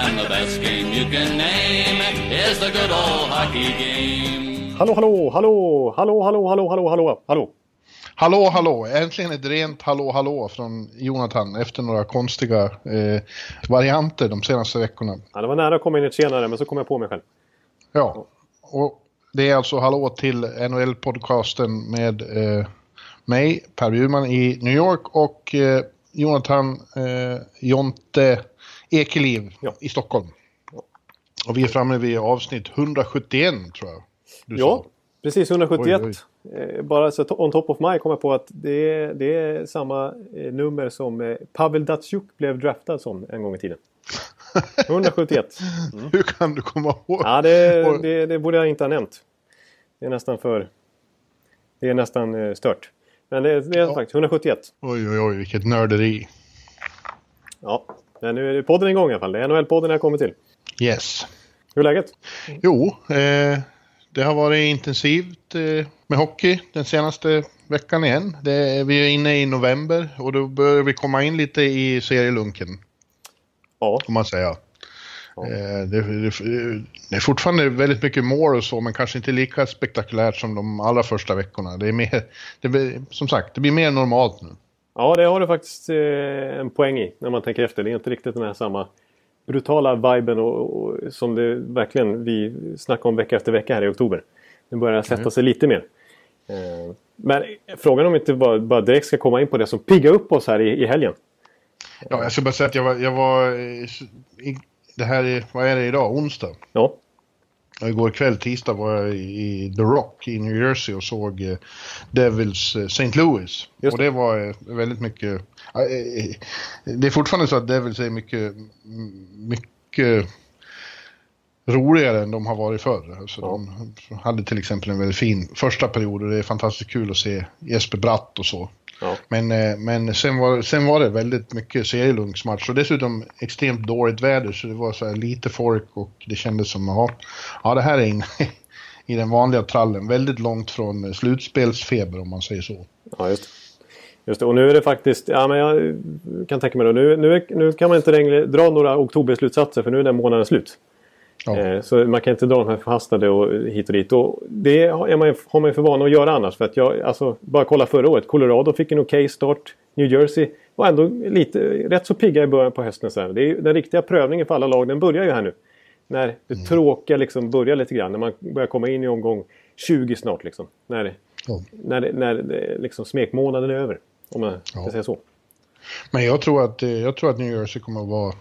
And the best game you can name is the good old hockey game. Hallå, hallå, hallå, hallå, hallå, hallå, hallå, hallå, hallå. Hallå, hallå! Äntligen ett rent hallå, hallå från Jonathan efter några konstiga eh, varianter de senaste veckorna. Ja, det var nära att komma in ett senare, men så kom jag på mig själv. Ja, och det är alltså hallå till NHL-podcasten med eh, mig, Per Bjurman i New York och eh, Jonathan eh, Jonte Ekeliv Ja. i Stockholm. Och vi är framme vid avsnitt 171 tror jag. Ja, sa. precis 171. Oj, Eh, Bara så on top of mind kom jag på att det är, det är samma eh, nummer som eh, Pavel Datsjuk blev draftad som en gång i tiden. 171. Hur kan du komma ihåg? Ja, det, Oj. det, det borde jag inte ha nämnt. Det är nästan för... Det är nästan stört. Men det, det är Ja. faktiskt 171. Oj, oj, oj, vilket nörderi. Ja, men nu är podden igång i alla fall. Det är NHL-podden jag kommer till. Yes. Hur är läget? Jo, eh, det har varit intensivt eh, med hockey den senaste veckan igen. Det, vi är inne i november och då börjar vi komma in lite i serielunken, Ja, får man säga. Ja. Eh, det, det, det är fortfarande väldigt mycket mål och så, men kanske inte lika spektakulärt som de allra första veckorna. Det är mer, det blir, som sagt, det blir mer normalt nu. Ja det har du faktiskt eh, en poäng i när man tänker efter. Det är inte riktigt den här samma brutala viben och, och, som det verkligen vi snackar om vecka efter vecka här i oktober. Nu börjar det sätta sig lite mer. Eh, men frågan om vi inte bara, bara direkt ska komma in på det som piggar upp oss här i, i helgen. Ja, jag ska bara säga att jag var, jag var eh, i, det här är, vad är det idag, onsdag? Ja, Igår kväll, tisdag, var jag i The Rock i New Jersey och såg eh, Devils eh, St. Louis. Just och det var eh, väldigt mycket... Det är fortfarande så att Devils är mycket, mycket roligare än de har varit förr. Alltså, Ja. De hade till exempel en väldigt fin första period och det är fantastiskt kul att se Jesper Bratt och så. Ja. Men, eh, men sen, var, sen var det väldigt mycket serielunksmatch och dessutom extremt dåligt väder så det var så här lite folk och det kändes som ja, ja det här är inne i den vanliga trallen. Väldigt långt från slutspelsfeber om man säger så. Ja, just det. Just det. Och nu är det faktiskt, ja men jag kan tänka mig då, nu, nu, nu kan man inte längre dra några oktoberslutsatser för nu är den månaden slut. Ja. Eh, så man kan inte dra de här förhastade och hit och dit. Och det är man, har man ju för vana att göra annars. För att jag, alltså, bara kolla förra året. Colorado fick en okej start. New Jersey var ändå lite, rätt så pigga i början på hösten. Här. Det är, den riktiga prövningen för alla lag, den börjar ju här nu. När det Mm. tråkiga liksom börjar lite grann. När man börjar komma in i omgång 20 snart. Liksom. När, Ja. när, när liksom smekmånaden är över. Om man ska Ja. säga så. Men jag tror, att, jag tror att New Jersey kommer att vara,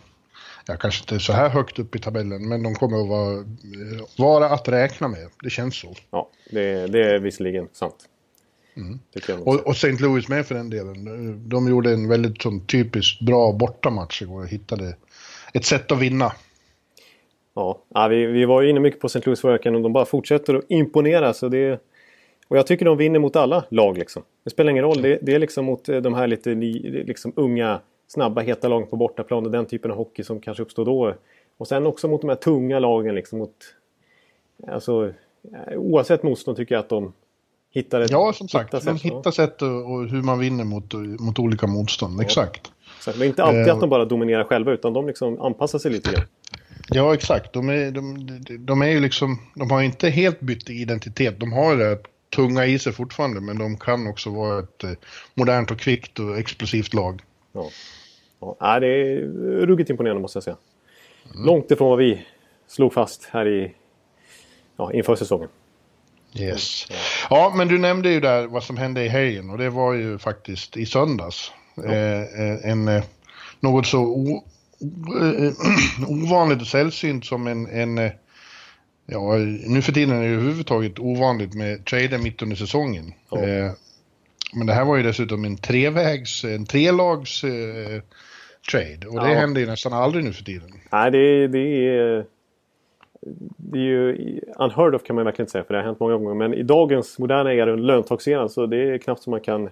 ja, kanske inte så här högt upp i tabellen, men de kommer att vara, eh, vara att räkna med. Det känns så. Ja, det, det är visserligen sant. Mm. Och, och St. Louis med för den delen. De gjorde en väldigt sån typiskt bra bortamatch igår och hittade ett sätt att vinna. Ja, ja vi, vi var ju inne mycket på St. Louis förra och de bara fortsätter att imponera. Så det, och jag tycker de vinner mot alla lag. Liksom. Det spelar ingen roll. Det, det är liksom mot eh, de här lite liksom unga, snabba, heta lagen på bortaplan och den typen av hockey som kanske uppstår då. Och sen också mot de här tunga lagen. Liksom, mot, alltså, oavsett motstånd tycker jag att de hittar ett Ja, som sagt, hittar sätt, ja. hittar sätt och, och hur man vinner mot, mot olika motstånd. Exakt. Så det är inte alltid Eh, att de bara dominerar själva utan de liksom anpassar sig lite grann. Ja, exakt. De är, de, de- de är ju liksom, de har inte helt bytt identitet. De har det tunga i sig fortfarande, men de kan också vara ett eh, modernt och kvickt och explosivt lag. Ja. Ja, det är ruggigt imponerande måste jag säga. Mm. Långt ifrån vad vi slog fast här i, ja, inför säsongen. Yes. Ja, men du nämnde ju där vad som hände i helgen och det var ju faktiskt i söndags. Eh, eh, en, eh, något så o, eh, ovanligt och sällsynt som en, en ja, nu för tiden är det överhuvudtaget ovanligt med trader mitt under säsongen. Ja. Eh, men det här var ju dessutom en trevägs, en trelags eh, trade. Och det Ja. händer ju nästan aldrig nu för tiden. Nej, det, det är... Det är ju unheard of kan man verkligen inte säga för det har hänt många gånger. Men i dagens moderna era löntagseran så det är knappt som man kan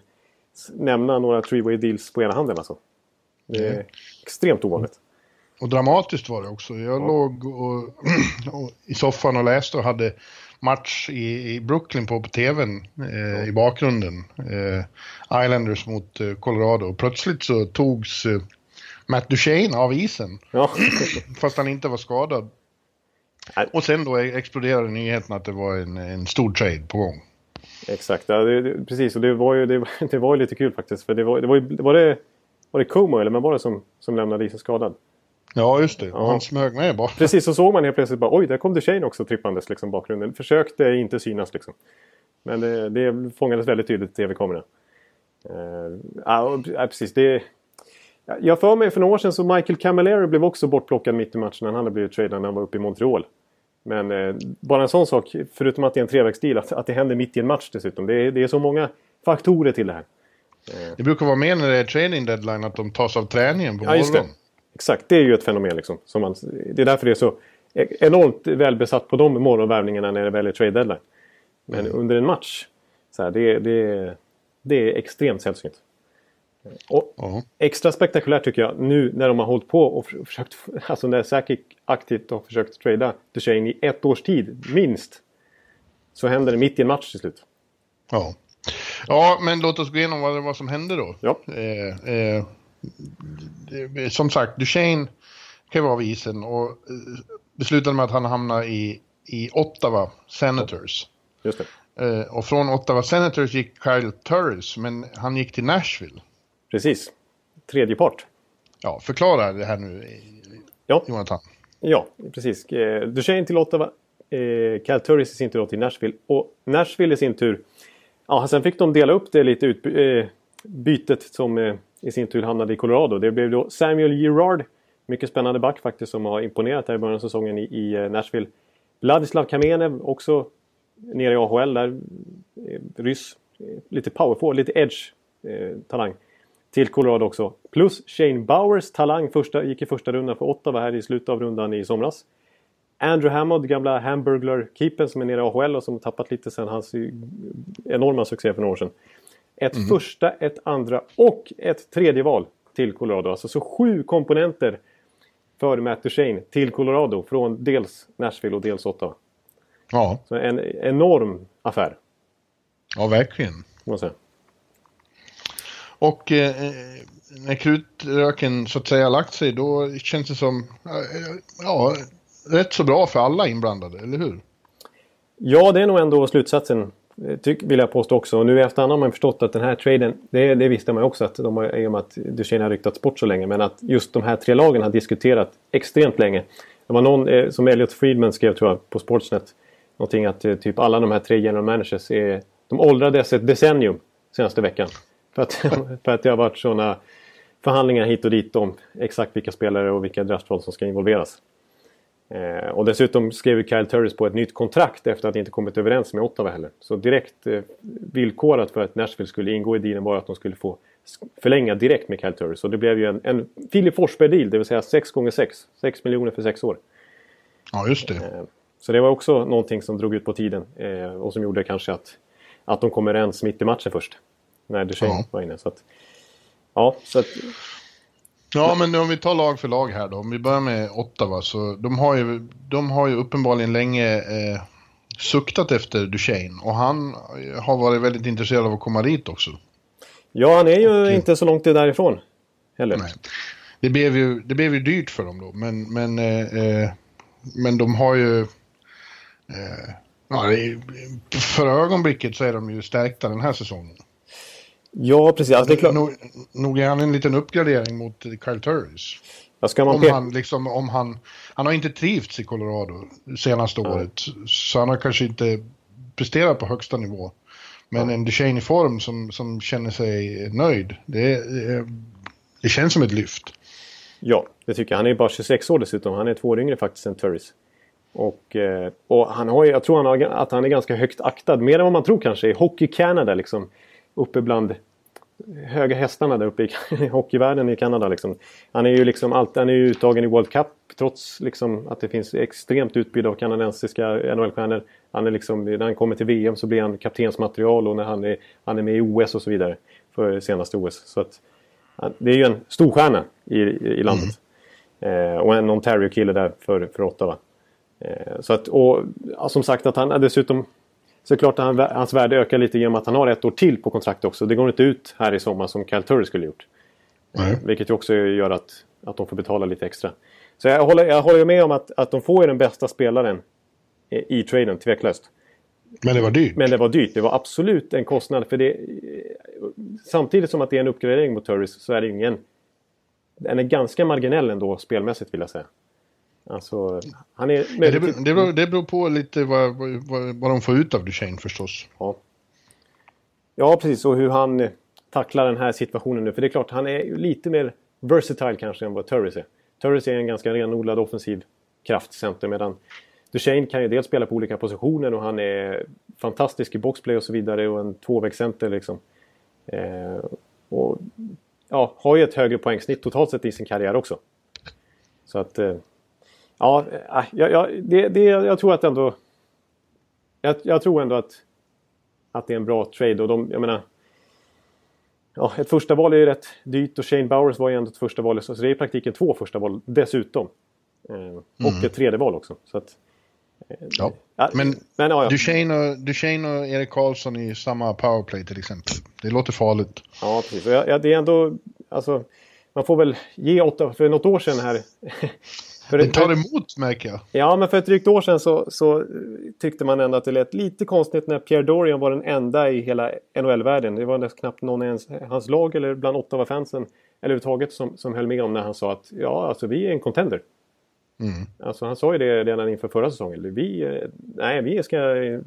nämna några three-way deals på ena handen alltså. Det är Nej. extremt ovanligt. Och dramatiskt var det också. Jag låg och, och, i soffan och läste och hade match i, i Brooklyn på, på tvn eh, i bakgrunden. Eh, Islanders mot eh, Colorado. Och plötsligt så togs eh, Matt Duchene av isen. Ja, Fast han inte var skadad. Och sen då exploderade nyheten att det var en, en stor trade på gång. exakt. Ja, det, det, precis, och det var ju det, det var ju lite kul faktiskt. För det var, det var, ju- var det... Var det Como eller vem var det som, som lämnade isen skadad? Ja, just det. Ja. Han smög med bara. Precis, så såg man helt plötsligt bara oj, där kom Duchene också trippandes liksom bakgrunden. Försökte inte synas liksom. Men det, det fångades väldigt tydligt i tv-kameran. Uh, ja, precis. Det, ja, jag för mig för några år sedan så Michael Camilleri blev också bortplockad mitt i matchen när han hade blivit tradad när han var uppe i Montreal. Men eh, bara en sån sak, förutom att det är en trevägsdeal, att, att det händer mitt i en match dessutom. Det är, det är så många faktorer till det här. Det brukar vara mer när det är trading deadline att de tas av träningen på Ja, morgonen. Exakt, det är ju ett fenomen. Liksom, som man, det är därför det är så enormt välbesatt på de morgonvärvningarna när det väl är trade deadline. Men under en match, så här, det, det, det är extremt sällsynt. Och Ja. extra spektakulärt tycker jag nu när de har hållit på och för- försökt, alltså när Sakic aktivt har försökt trada Duchene i ett års tid, minst. Så händer det mitt i en match till slut. Ja. ja, men låt oss gå igenom vad det var som hände då. Ja. Eh, eh, som sagt, Duchene klev av isen och eh, beslutade med att han hamnade i, i Ottawa Senators. Just det. Eh, och från Ottawa Senators gick Kyle Turris, men han gick till Nashville. Precis. Tredje part. Ja, förklara det här nu, eh, Ja. Jonathan. Ja, precis. Duchene till Ottawa. Cal Turris i sin tur till Nashville. Och Nashville i sin tur. Ja, sen fick de dela upp det lite ut, bytet som i sin tur hamnade i Colorado. Det blev då Samuel Girard. Mycket spännande back faktiskt som har imponerat här i början av säsongen i, i eh, Nashville. Vladislav Kamenev också nere i AHL där. Eh, ryss. Eh, lite powerful, lite edge eh, talang. Till Colorado också. Plus Shane Bowers talang första, gick i första rundan för Ottawa här i slutet av rundan i somras. Andrew Hammond, gamla Hamburglar-keepern som är nere i AHL och som tappat lite sen hans enorma succé för några år sedan. Ett första, ett andra och ett tredje val till Colorado. Alltså så sju komponenter för Matt Duchene till Colorado från dels Nashville och dels Ottawa. Ja, Så en enorm affär, ja verkligen. får man säga. Och eh, eh, när krutröken så att säga lagt sig då känns det som, eh, ja, rätt så bra för alla inblandade, eller hur? Ja, det är nog ändå slutsatsen. Tyck, vill jag påstå också. Och nu i efterhand har man förstått att den här traden, det, det visste man ju också att de har, i och med att Duchene har ryktats bort så länge. Men att just de här tre lagen har diskuterat extremt länge. Det var någon eh, som Elliot Friedman skrev tror jag på Sportsnet. Någonting att eh, typ alla de här tre general managers är, de åldrades ett decennium senaste veckan. För att, för att det har varit sådana förhandlingar hit och dit om exakt vilka spelare och vilka draftval som ska involveras. Eh, och dessutom skrev Kyle Turris på ett nytt kontrakt efter att inte kommit överens med Ottawa heller. Så direkt eh, villkorat för att Nashville skulle ingå i dealen var att de skulle få förlänga direkt med Kyle Turris. Och det blev ju en, en Filip Forsberg-deal, det vill säga 6 gånger 6 6 miljoner för 6 år. Ja, just det. Eh, så det var också någonting som drog ut på tiden eh, och som gjorde kanske att, att de kom överens mitt i matchen först. När Duchene Ja. var inne. Så att, ja, så att, Ja, men om vi tar lag för lag här då. Om vi börjar med Ottawa så de har ju, de har ju uppenbarligen länge eh, suktat efter Duchene och han har varit väldigt intresserad av att komma dit också. ja, han är ju Och- inte så långt därifrån. Heller. Nej. Det blev ju, det blev ju dyrt för dem då, men, men, eh, eh, men de har ju... Eh, ja, för ögonblicket så är de ju stärkta den här säsongen. Ja, precis. Alltså, det är klart. Nog, nog är han en liten uppgradering mot Kyle Turris. Ja, man Om han liksom, om han... Han har inte trivts i Colorado senaste året, så han har kanske inte presterat på högsta nivå. Men en Duchene i form som, som känner sig nöjd, det, det, det känns som ett lyft. Ja, det tycker jag. Han är ju bara 26 år dessutom. Han är två år yngre faktiskt än Turris. Och, eh, och han har jag tror han har, att han är ganska högt aktad. Mer än vad man tror kanske i Hockey Canada liksom. Uppe bland höga hästarna där uppe i hockeyvärlden i Kanada. Liksom. Han är ju liksom alltid, han är uttagen i World Cup trots liksom att det finns extremt utbud av kanadensiska NHL-stjärnor. Han är liksom, när han kommer till VM så blir han kaptensmaterial och när han är, han är med i OS och så vidare. För senaste OS. Så att, det är ju en storstjärna i, i landet. Mm. Eh, och en Ontario-kille där för, för Ottawa. Eh, så att, och ja, som sagt att han dessutom så är det klart att han, hans värde ökar lite genom att han har ett år till på kontrakt också. Det går inte ut här i sommar som Kyle Turry skulle gjort. Mm. Vilket ju också gör att, att de får betala lite extra. Så jag håller, jag håller med om att, att de får ju den bbästa spelaren i, i traden, tveklöst. Men det var dyrt. Men det var dyrt. Det var absolut en kostnad. För det, samtidigt som att det är en uppgradering mot Turris så är det ingen... Den är ganska marginell ändå spelmässigt vill jag säga. Alltså, han är... Ja, det, beror, det, beror, det beror på lite vad, vad, vad de får ut av Duchene förstås. Ja. ja, precis. Och hur han tacklar den här situationen nu. För det är klart, han är lite mer versatile kanske än vad Turris är. Turris är en ganska renodlad offensiv kraftcenter medan Duchene kan ju dels spela på olika positioner och han är fantastisk i boxplay och så vidare och en tvåvägscenter liksom. Eh, och ja, har ju ett högre poängsnitt totalt sett i sin karriär också. Så att... Eh, Ja, äh, jag, jag, det, det, jag tror att ändå... Jag, jag, tror ändå att, att det är en bra trade och de, jag menar... Ja, ett första val är ju rätt dyrt och Shane Bowers var ju ändå ett första val. Så det är i praktiken två första val dessutom. Eh, och mm. ett tredje val också. Så att, eh, ja. ja. men, men ja, ja. Duchene, och, Duchene och Erik Karlsson i samma powerplay till exempel. Det låter farligt. Ja, precis. Ja, det är ändå... Alltså, man får väl ge åtta... För något år sedan här... För det tar emot märker jag. Ja, men för ett drygt år sedan så, så, tyckte man ändå att det lät lite konstigt när Pierre Dorian var den enda i hela NHL-världen. Det var knappt någon i hans lag eller bland Ottawa-fansen eller överhuvudtaget som, som höll med om när han sa att ja, alltså vi är en contender. Mm. Alltså han sa ju det redan inför förra säsongen. Vi, eh, nej, vi ska eh,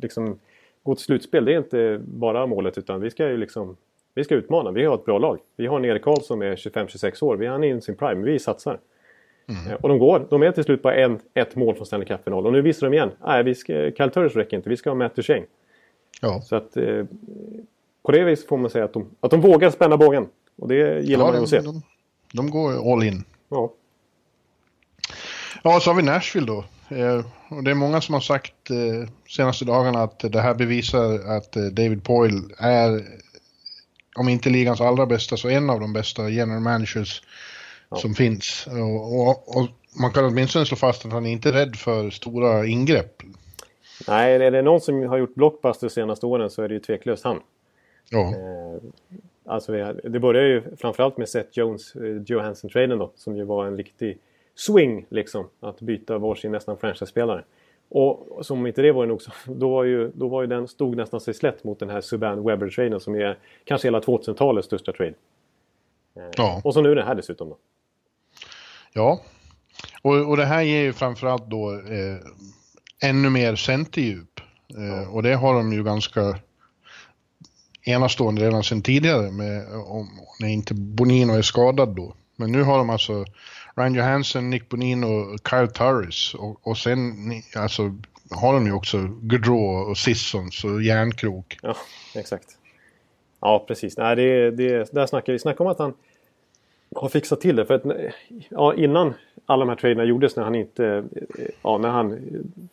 liksom gå till slutspel. Det är inte bara målet utan vi ska ju liksom vi ska utmana. Vi har ett bra lag. Vi har en Erik Karlsson som är 25-26 år. Han är i sin prime. Vi satsar. Mm. Och de går. De är till slut bara en, ett mål från Stanley Cup-final. Och nu visar de igen. Nej, vi ska, Kyle Turris räcker inte. Vi ska ha Matt Duchene. Ja. Så att eh, på det viset får man säga att de, att de vågar spänna bågen. Och det gillar ja, man ju att se. De, de, går all in. Ja. Ja, så har vi Nashville då. Eh, och det är många som har sagt eh, senaste dagarna att det här bevisar att eh, David Poyle är, om inte ligans allra bästa, så en av de bästa general managers ja. som finns. Och, och, och, man kan åtminstone slå fast att han är inte är rädd för stora ingrepp. Nej, är det någon som har gjort blockbuster de senaste åren så är det ju tveklöst han. Ja. Eh, alltså det började ju framförallt med Seth Jones, eh, Johansson-traden då, som ju var en riktig swing liksom. Att byta varsin nästan franchise-spelare. Och som inte det var nog så, då var ju, då var ju den, stod nästan sig slätt mot den här Subban Webber-traden som är kanske hela 2000-talets största trade. Eh, ja. Och så nu den här dessutom då. Ja, och, och det här ger ju framförallt då eh, ännu mer centerdjup. Eh, ja. Och det har de ju ganska enastående redan sedan tidigare med, om, när inte Bonino är skadad då. Men nu har de alltså Ryan Johansson, Nick Bonino Kyle Turris och, och sen alltså, har de ju också Gaudreau och Sissons och Järnkrok. Ja, exakt. Ja, precis. Nej, det, det, där snackar vi snackar om att han har fixat till det. För att, ja, innan alla de här traderna gjordes när han inte... Ja, när han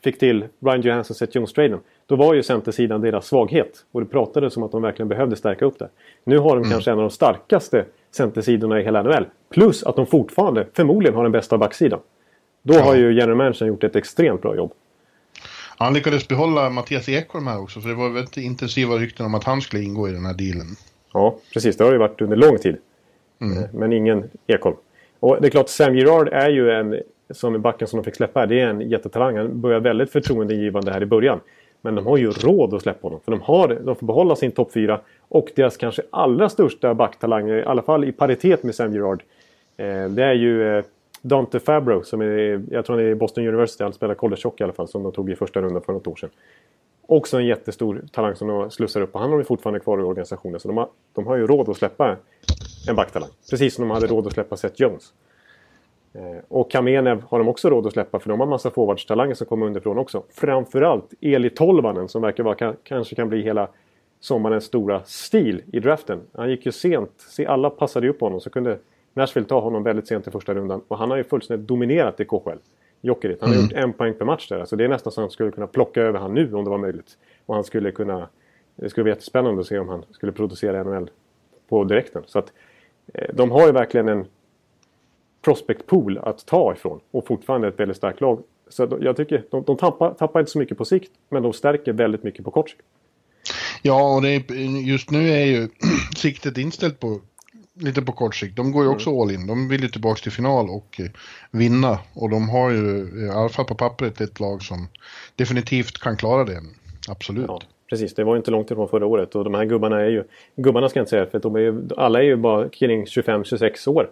fick till Ryan Johansson Seth Jones-traden. Då var ju centersidan deras svaghet. Och det pratades om att de verkligen behövde stärka upp det. Nu har de mm. kanske en av de starkaste centersidorna i hela NHL. Plus att de fortfarande förmodligen har den bästa backsidan. Då ja. har ju general managern gjort ett extremt bra jobb. Han lyckades behålla Mattias Ekholm här också. För det var väldigt intensiva rykten om att han skulle ingå i den här dealen. Ja, precis. Det har ju varit under lång tid. Mm. Eh, men ingen Ekholm. Och det är klart, Sam Girard är ju en, som backen som de fick släppa här, det är en jättetalang. Han börjar väldigt förtroendeingivande här i början. Men de har ju råd att släppa honom. För de, har, de får behålla sin topp 4. Och deras kanske allra största backtalang, i alla fall i paritet med Sam Girard. Eh, det är ju eh, Dante Fabro som är, jag tror han är i Boston University, han spelar college hockey i alla fall, som de tog i första rundan för något år sedan. Också en jättestor talang som de slussar upp och han har ju fortfarande kvar i organisationen. Så de har, de har ju råd att släppa en backtalang. Precis som de hade råd att släppa Seth Jones. Eh, och Kamenev har de också råd att släppa för de har massa forwardstalanger som kommer underifrån också. Framförallt Eli Tolvanen som verkar vara, kanske kan bli hela sommarens stora stil i draften. Han gick ju sent. Se, alla passade upp honom så kunde Nashville tar honom väldigt sent i första rundan och han har ju fullständigt dominerat i KHL. Jokerit. Han har mm. gjort en poäng per match där. Alltså det är nästan så att han skulle kunna plocka över han nu om det var möjligt. Och han skulle kunna... Det skulle vara jättespännande att se om han skulle producera NHL på direkten. Så att de har ju verkligen en prospect pool att ta ifrån och fortfarande ett väldigt starkt lag. Så jag tycker de, de tappar, tappar inte så mycket på sikt men de stärker väldigt mycket på kort sikt. Ja, och det är, just nu är ju siktet inställt på lite på kort sikt. De går ju också mm. all in. De vill ju tillbaka till final och eh, vinna. Och de har ju i alla fall på pappret ett lag som definitivt kan klara det. Absolut. Ja, precis, det var ju inte långt ifrån förra året. Och de här gubbarna är ju... Gubbarna ska jag inte säga, för de är ju, alla är ju bara kring 25-26 år.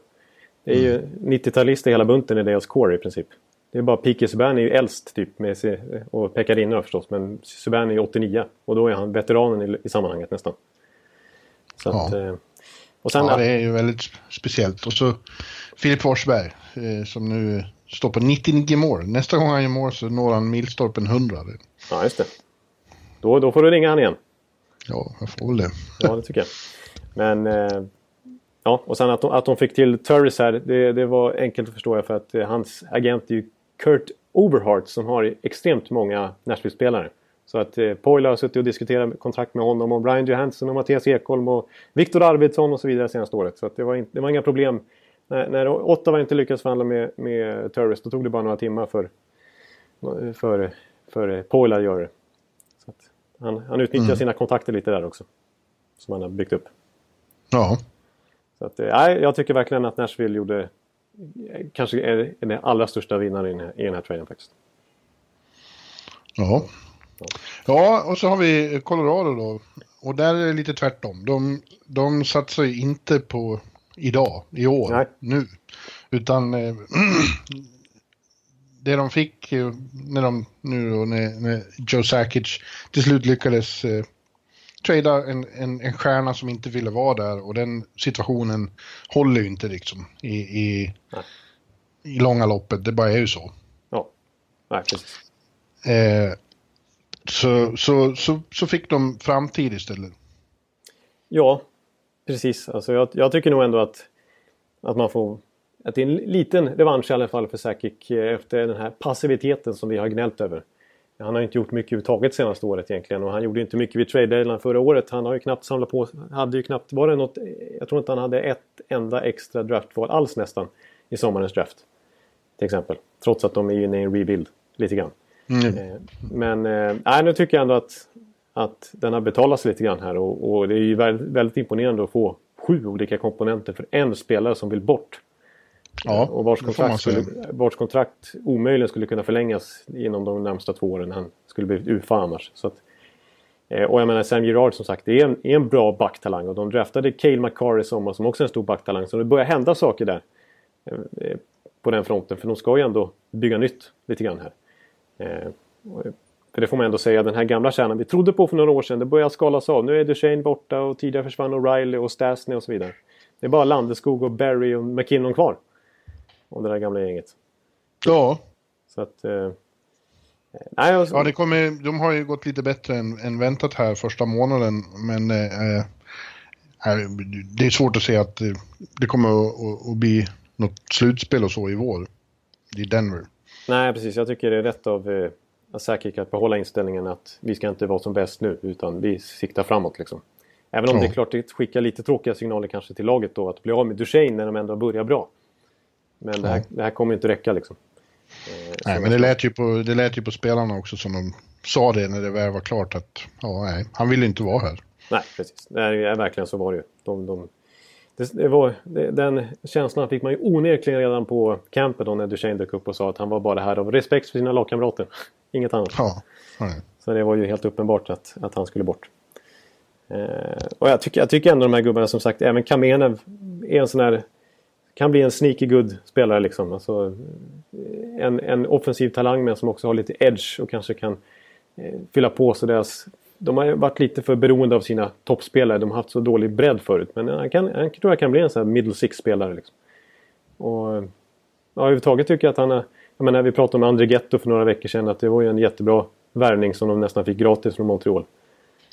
Det är mm. ju 90-talister hela bunten i deras core i princip. Det är bara P.K. Subban är ju äldst typ med sig, och Pekka förstås. Men Subban är ju 89 och då är han veteranen i, i sammanhanget nästan. Så ja. att, eh, och sen, ja, det är ju väldigt speciellt. Och så Filip Forsberg eh, som nu står på 99 mål. Nästa gång han gör mål så når han milstolpen 100. Ja, just det. Då, då får du ringa han igen. Ja, jag får väl det. Ja, det tycker jag. Men... Eh, ja, och sen att de, att de fick till Turris här, det, det var enkelt att förstå för att eh, hans agent är ju Kurt Oberhart som har extremt många Nashville-spelare. Så att eh, Poyle har suttit och diskuterat kontrakt med honom och Brian Johansson och Mattias Ekholm och Viktor Arvidsson och så vidare senaste året. Så att det, var inte, det var inga problem. När, när Ottawa inte lyckades förhandla med, med Turris då tog det bara några timmar för, för, för Poyle att göra det. Han, han utnyttjar mm. sina kontakter lite där också. Som han har byggt upp. Ja. Så att, nej, jag tycker verkligen att Nashville gjorde kanske är den allra största vinnaren i den här traden faktiskt. Ja. Ja, och så har vi Colorado då. Och där är det lite tvärtom. De, de satsar ju inte på idag, i år, Nej. nu. Utan eh, det de fick eh, när de nu då, när, när Joe Sakic till slut lyckades eh, trada en, en, en stjärna som inte ville vara där och den situationen håller ju inte liksom i, i, i långa loppet. Det bara är ju så. Ja, Nej, precis. Eh, så, så, så, så fick de framtid istället. Ja, precis. Alltså jag, jag tycker nog ändå att, att man får... Att det är en liten revansch i alla fall för Sakic eh, efter den här passiviteten som vi har gnällt över. Han har inte gjort mycket överhuvudtaget senaste året egentligen och han gjorde inte mycket vid trade förra året. Han har ju knappt samlat på hade ju knappt, var det något, jag tror inte han hade ett enda extra draftval alls nästan i sommarens draft. Till exempel. Trots att de är inne i en rebuild lite grann. Mm. Eh, men äh, nu tycker jag ändå att, att den har betalats lite grann här och, och det är ju väldigt, väldigt, imponerande att få sju olika komponenter för en spelare som vill bort. Ja, och vars kontrakt, skulle, vars kontrakt omöjligen skulle kunna förlängas inom de närmsta två åren. Han skulle bli UFA annars. Så att, eh, och jag menar Sam Girard som sagt, det är en, är en bra backtalang. Och de draftade Cale McCarr i sommar som också är en stor backtalang. Så det börjar hända saker där. På den fronten. För de ska ju ändå bygga nytt lite grann här. Eh, för det får man ändå säga, den här gamla kärnan vi trodde på för några år sedan, det börjar skalas av. Nu är Duchene borta och tidigare försvann O'Reilly och Stasny och så vidare. Det är bara Landeskog och Barry och McKinnon kvar. Och det där gamla gänget. Ja. Så att... Eh, nej, alltså... Ja, det kommer, de har ju gått lite bättre än, än väntat här första månaden. Men eh, eh det är svårt att säga att det kommer att, att bli något slutspel och så i vår. I Denver. Nej, precis. Jag tycker det är rätt av eh, Sakic att behålla inställningen att vi ska inte vara som bäst nu utan vi siktar framåt liksom. Även om ja. det är klart det skickar lite tråkiga signaler kanske till laget då att bli av med Duchene när de ändå börjar bra. Men det, här, det här kommer inte räcka liksom. Eh, nej, men det lät, ju på, det lät ju på spelarna också som de sa det när det väl var klart att ja, nej, han vill inte vara här. Nej, precis. Det är, verkligen så var det ju. De, de, det, det var, det, den känslan fick man ju onekligen redan på campen då när Duchene dök upp och sa att han var bara här av respekt för sina lagkamrater. Inget annat. Ja, Så det var ju helt uppenbart att, att han skulle bort. Eh, och jag tycker, jag tycker ändå de här gubbarna som sagt, även Kamenev är en sån här... Kan bli en sneaky good spelare liksom. Alltså, en, en offensiv talang men som också har lite edge och kanske kan eh, fylla på så deras de har varit lite för beroende av sina toppspelare. De har haft så dålig bredd förut. Men han, kan, han tror jag kan bli en sån här middle six-spelare. Liksom. Och ja, överhuvudtaget tycker jag att han har... Jag menar, vi pratade om André Ghetto för några veckor sedan. Att det var ju en jättebra värvning som de nästan fick gratis från Montreal.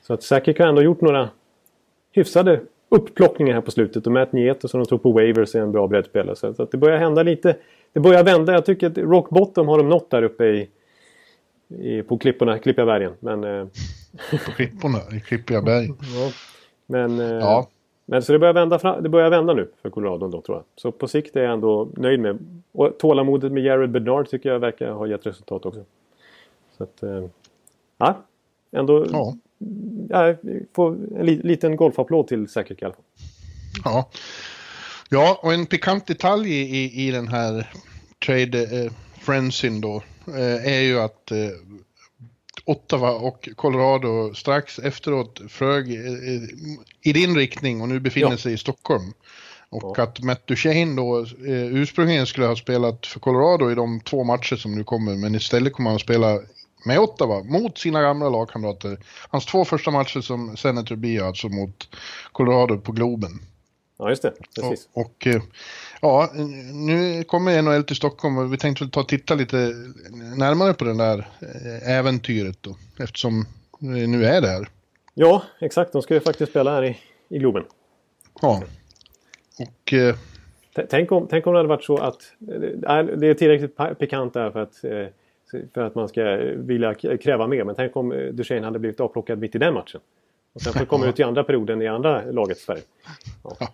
Så att säkert har ändå gjort några hyfsade upplockningar här på slutet. Och Matt Nieto som de tog på Wavers är en bra breddspelare. Så att det börjar hända lite. Det börjar vända. Jag tycker att rock bottom har de nått där uppe i, i på klipporna, Klippiga bergen. Men, eh, På klipporna i Klippiga berg. ja. Men, eh, Ja. men så det börjar, vända fram, det börjar vända nu för Colorado då tror jag. Så på sikt är jag ändå nöjd med. Och tålamodet med Jared Bednard tycker jag verkar ha gett resultat också. Så att, eh, ja. Ändå, Ja. Ja. få en li, liten golfapplåd till säkert i alla fall. Ja. ja, och en pikant detalj i, i den här trade eh, frensin då eh, är ju att eh, Ottawa och Colorado strax efteråt flög eh, eh, i din riktning och nu befinner Ja. sig i Stockholm. Och Ja. att Matt Duchene då eh, ursprungligen skulle ha spelat för Colorado i de två matcher som nu kommer men istället kommer han att spela med Ottawa mot sina gamla lagkamrater. Hans två första matcher som Senator blir alltså mot Colorado på Globen. Ja, just det. Precis. Och, och eh, ja, nu kommer NHL till Stockholm och vi tänkte väl ta och titta lite närmare på den där eh, äventyret då, eftersom det nu är där. Ja, exakt. De ska ju faktiskt spela här i, i Globen. Ja. Och eh, Tänk om, tänk om det hade varit så att... Det är tillräckligt pikant där för att, för att man ska vilja kräva mer. Men tänk om eh, Duchene hade blivit avplockad mitt i den matchen. Och sen får komma ut i andra perioden i andra lagets färg. ja,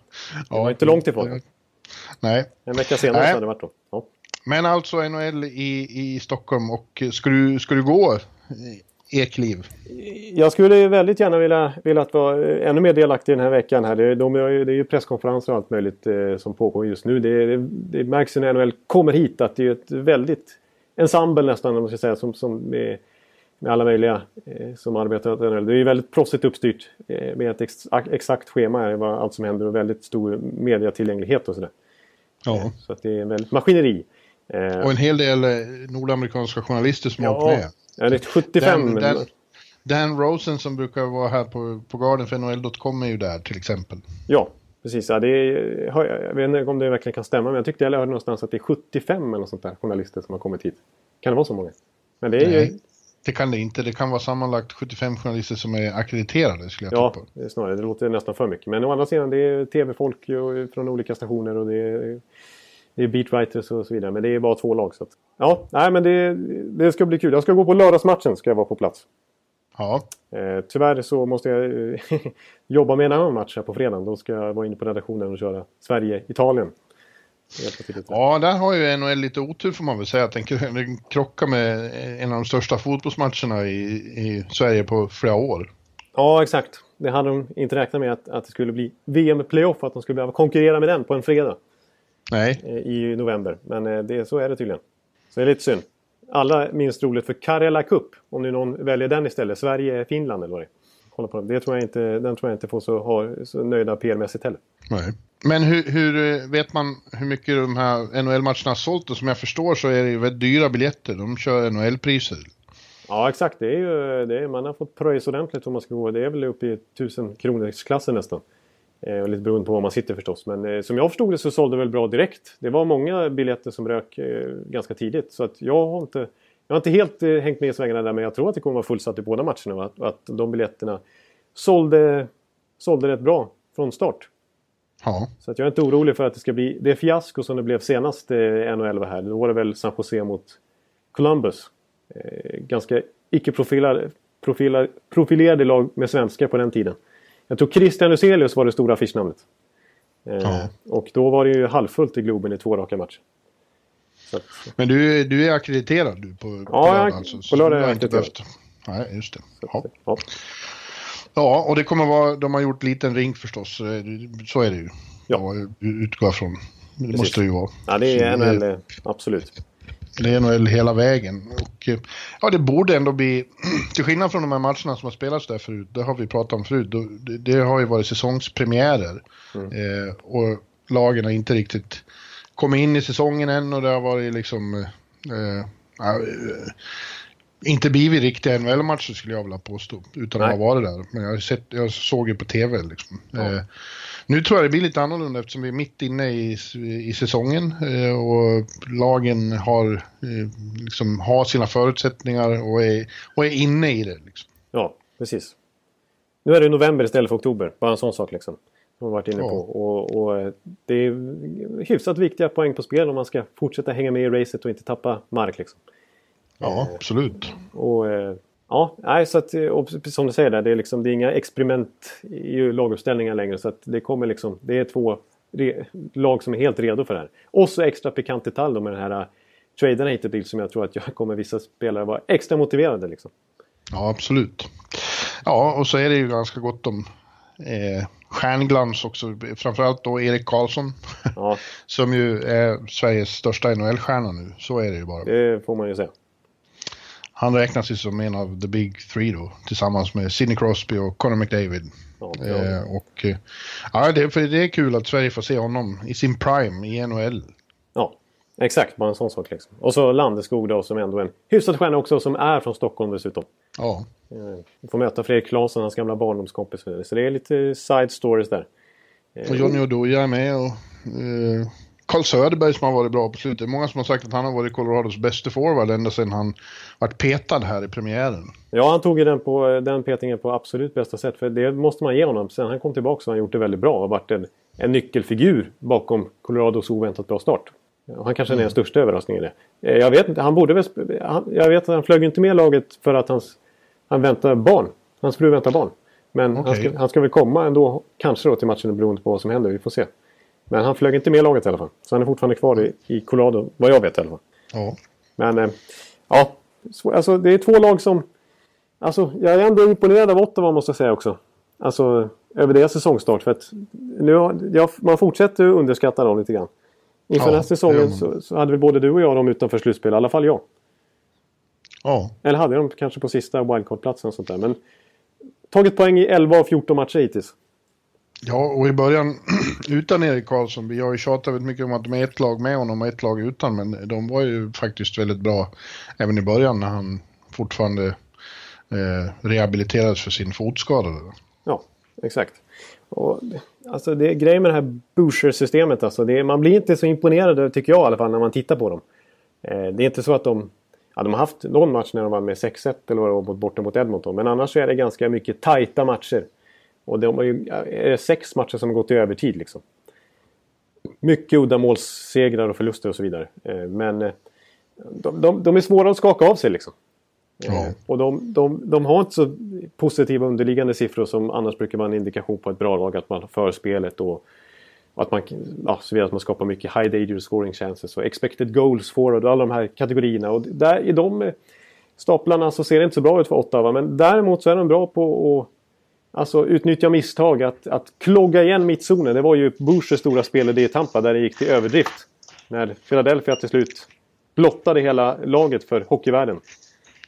Det var inte långt ifrån. Nej, En vecka senare Nej. så hade det varit då. Ja. men alltså NHL i, i Stockholm och ska du, ska du gå eh, Ekliv? Jag skulle väldigt gärna vilja, vilja vara eh, ännu mer delaktig den här veckan. Här. Det, de, är det är ju presskonferenser och allt möjligt som pågår just nu. Det, det, det märks när NHL kommer hit att det är ett väldigt ensemble nästan, om man ska säga, som, som med, med alla möjliga eh, som arbetar åt NHL. Det är ju väldigt proffsigt uppstyrt eh, med ett ex, exakt schema här, vad allt som händer och väldigt stor mediatillgänglighet och sådär. Ja. Så att det är väldigt maskineri. Eh, Och en hel del eh, nordamerikanska journalister som har åkt med. ja, det är 75. Dan, Dan, Dan Rosen som brukar vara här på, på Garden för NHL.com är ju där till exempel. Ja, precis. Ja, det är, jag vet inte om det verkligen kan stämma, men jag tyckte jag hörde någonstans att det är 75 eller något sånt där journalister som har kommit hit. Kan det vara så många? Men det är ju... Nej, det kan det inte. Det kan vara sammanlagt 75 journalister som är akkrediterade skulle jag Ja, det är snarare. Det låter nästan för mycket. Men å andra sidan, det är tv-folk ju från olika stationer och det är, det är beatwriters och så vidare. Men det är bara två lag. Så att, ja, nej, men det, det ska bli kul. Jag ska gå på lördagsmatchen, ska jag vara på plats. Ja, Eh, tyvärr så måste jag eh, jobba med en annan match här på fredagen. Då ska jag vara inne på redaktionen och köra Sverige-Italien. Ja där har ju NHL lite otur får man väl säga. Den krockar med en av de största fotbollsmatcherna i, i Sverige på flera år. Ja, exakt. Det hade de inte räknat med att, att det skulle bli VM-playoff. Att de skulle behöva konkurrera med den på en fredag Nej, eh, i november. Men det, så är det tydligen. Så det är lite synd. Alla minst roligt för Karela Cup. Om nu någon väljer den istället. Sverige-Finland eller vad det är. På. Det tror jag inte, den tror jag inte får så, har, så nöjda PR-mässigt heller. nej. Men hur, hur eh, vet man hur mycket de här NHL-matcherna har sålt? Och som jag förstår så är det ju väldigt dyra biljetter. De kör NHL-priser. Ja, exakt. Det är ju, det är, man har fått pröjs ordentligt om man ska gå. Det är väl uppe i 1000 kronors klassen nästan. Eh, och lite beroende på var man sitter förstås. Men eh, som jag förstod det så sålde det väl bra direkt. Det var många biljetter som rök eh, ganska tidigt. Så att jag har inte, jag har inte helt hängt med i svängarna där. Men jag tror att det kommer vara fullsatt i båda matcherna. Att, att de biljetterna sålde, sålde rätt bra från start. Ja, Så att jag är inte orolig för att det ska bli det fiasko som det blev senast NHL var här. Då var det väl San Jose mot Columbus. Ganska icke-profilerade profiler, profilerade lag med svenskar på den tiden. Jag tror Christian Huselius var det stora affischnamnet. Eh, Ja. Och då var det ju halvfullt i Globen i två raka matcher. Att, men du, du är akkrediterad du på, på Ja, jag- lördag alltså? på lördag är jag inte behövt. Nej, just det. Ja. ja. ja, och det kommer vara, de har gjort liten ring förstås. eh, Så är det ju. Ja. Jag utgår från. Det Precis. måste det ju vara. ja, det är NHL, eh, absolut. Det är NHL hela vägen. Och, eh, ja, det borde ändå bli, till skillnad från de här matcherna som har spelats där förut, det har vi pratat om förut, det, det har ju varit säsongspremiärer. Eh, och lagen har inte riktigt kommit in i säsongen än och det har varit liksom, eh, ja, eh, inte blivit riktiga NHL-matcher skulle jag vilja påstå, utan att ha varit där. Men jag, sett, jag såg ju på tv liksom. Eh, nu tror jag det blir lite annorlunda eftersom vi är mitt inne i, i säsongen eh, och lagen har, eh, liksom, har sina förutsättningar och är, och är inne i det. Liksom. Ja, precis. Nu är det november istället för oktober. Bara en sån sak liksom. Som varit inne på. Och, och, eh, det är hyfsat viktiga poäng på spel om man ska fortsätta hänga med i racet och inte tappa mark. Liksom. Ja, absolut. Och, eh, ja, nej, så att, och som du säger där, det är, liksom, det är inga experiment i laguppställningar längre. Så att det kommer liksom, det är två lag som är helt redo för det här. Och så extra pikant detalj då med den här traderna hit och dit som jag tror att jag kommer vissa spelare vara extra motiverade. Liksom. Ja, absolut. Ja, och så är det ju ganska gott om eh, stjärnglans också. Framförallt då Erik Karlsson. Ja. som ju är Sveriges största NHL-stjärna nu. Så är det ju bara. Det får man ju säga. Han räknas ju som en av the big three då. Tillsammans med Sidney Crosby och Conor McDavid. Ja, eh, och eh, ja, det, för det är kul att Sverige får se honom i sin prime i NHL. Ja, exakt. Bara en sån sak liksom. Och så Landeskog då som ändå är en hyfsad stjärna också som är från Stockholm dessutom. Ja. Vi får möta Fredrik Claesson, hans gamla barndomskompis. Så det är lite side stories där. Och Johnny Oduya är med och eh, Carl Söderberg som har varit bra på slutet. Många som har sagt att han har varit Colorados bästa forward ända sedan han vart petad här i premiären. Ja, han tog ju den, på, den petingen på absolut bästa sätt. För det måste man ge honom. Sen han kom tillbaka så har han gjort det väldigt bra och varit en, en nyckelfigur bakom Colorados oväntat bra start. Han kanske är den mm. största överraskningen i det. Eh, jag vet inte, han borde väl... Jag vet att han flög inte med laget för att hans han väntar barn. Hans fru väntar barn. Men okay. han, ska, han ska väl komma ändå, kanske då till matchen beroende på vad som händer. Vi får se. Men han flög inte med laget i alla fall. Så han är fortfarande kvar i, i Colorado, vad jag vet i alla fall. Ja. Men eh, ja, alltså det är två lag som... Alltså jag är ändå imponerad av Ottawa måste jag säga också. Alltså över deras säsongstart. För att nu har, ja, man fortsätter underskatta dem lite grann. Inför ja, den här säsongen så, så, hade vi både du och jag dem utanför slutspel. I alla fall jag. Ja. Eller hade de kanske på sista wildcard-platsen och sånt där. Men tagit poäng i 11 av 14 matcher hittills. Ja, och i början utan Erik Karlsson, vi har ju tjatat väldigt mycket om att de är ett lag med honom och ett lag utan, men de var ju faktiskt väldigt bra även i början när han fortfarande eh, rehabiliterades för sin fotskada. Ja, exakt. Och, alltså det, grejen med det här Boucher-systemet, alltså, det, man blir inte så imponerad tycker jag i alla fall när man tittar på dem. Eh, det är inte så att de Ja, de har haft någon match när de var med 6-1 eller vad det var borta mot Edmonton. Men annars så är det ganska mycket tajta matcher. Och de har ju, är det sex matcher som har gått i övertid liksom. Mycket uddamålssegrar och förluster och så vidare. Eh, men eh, de, de, de, är svåra att skaka av sig liksom. Ja. Eh, och de, de, de har inte så positiva underliggande siffror som annars brukar vara en indikation på ett bra lag. Att man för spelet och att man, ja, så att man skapar mycket high danger scoring chances och expected goals forward och alla de här kategorierna. Och där, i de staplarna så ser det inte så bra ut för Ottawa. Men däremot så är de bra på att alltså, utnyttja misstag. Att, att klogga igen mittzonen. Det var ju Bushers stora spel i Tampa där det gick till överdrift. När Philadelphia till slut blottade hela laget för hockeyvärlden.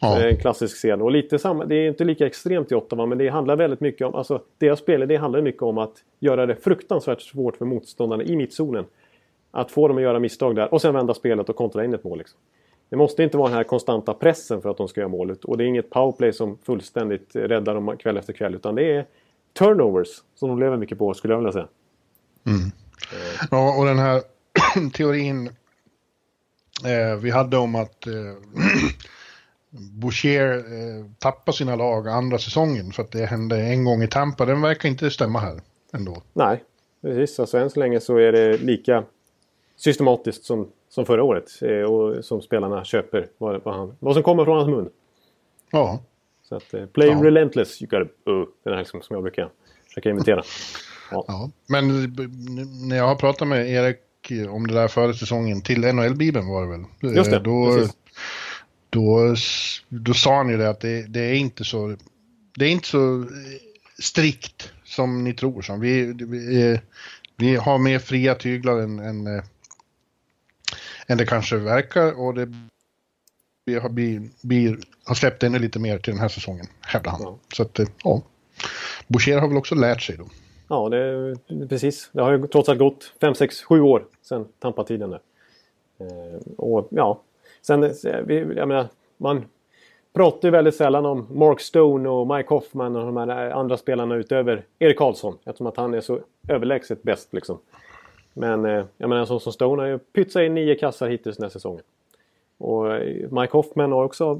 Ja. En klassisk scen. Och lite samma, det är inte lika extremt i Ottawa men det handlar väldigt mycket om, alltså deras spel det handlar mycket om att göra det fruktansvärt svårt för motståndarna i mittzonen. Att få dem att göra misstag där och sen vända spelet och kontra in ett mål. Liksom. Det måste inte vara den här konstanta pressen för att de ska göra målet. Och det är inget powerplay som fullständigt räddar dem kväll efter kväll. Utan det är turnovers som de lever mycket på, skulle jag vilja säga. Mm. Ja, och den här teorin eh, vi hade om att eh, Boucher eh, tappar sina lag andra säsongen för att det hände en gång i Tampa. Den verkar inte stämma här ändå. Nej, precis. Alltså än så länge så är det lika systematiskt som, som förra året. Eh, och som spelarna köper vad, vad, han, vad som kommer från hans mun. Ja. Så att eh, play ja. relentless, you gotta, uh, den här liksom, som jag brukar försöka imitera. Ja. ja. Men när jag har pratat med Erik om det där före säsongen till NHL-bibeln var det väl? Just det, då, precis då, då sa han ju det att det, det, är inte så, det är inte så strikt som ni tror. Som vi, vi, vi har mer fria tyglar än, än, än det kanske verkar och det vi har, vi, vi har släppt ännu lite mer till den här säsongen, hävdar han. Ja. Så att, ja. Boucher har väl också lärt sig då. Ja, det, precis. Det har ju trots allt gått 5, 6, 7 år sedan Tampa-tiden. Eh, och ja, Sen, jag menar, man pratar ju väldigt sällan om Mark Stone och Mike Hoffman och de här andra spelarna utöver Erik Karlsson. Eftersom att han är så överlägset bäst liksom. Men eh, jag menar så som Stone har ju pytsat in nio kassar hittills den här säsongen. Och eh, Mike Hoffman har också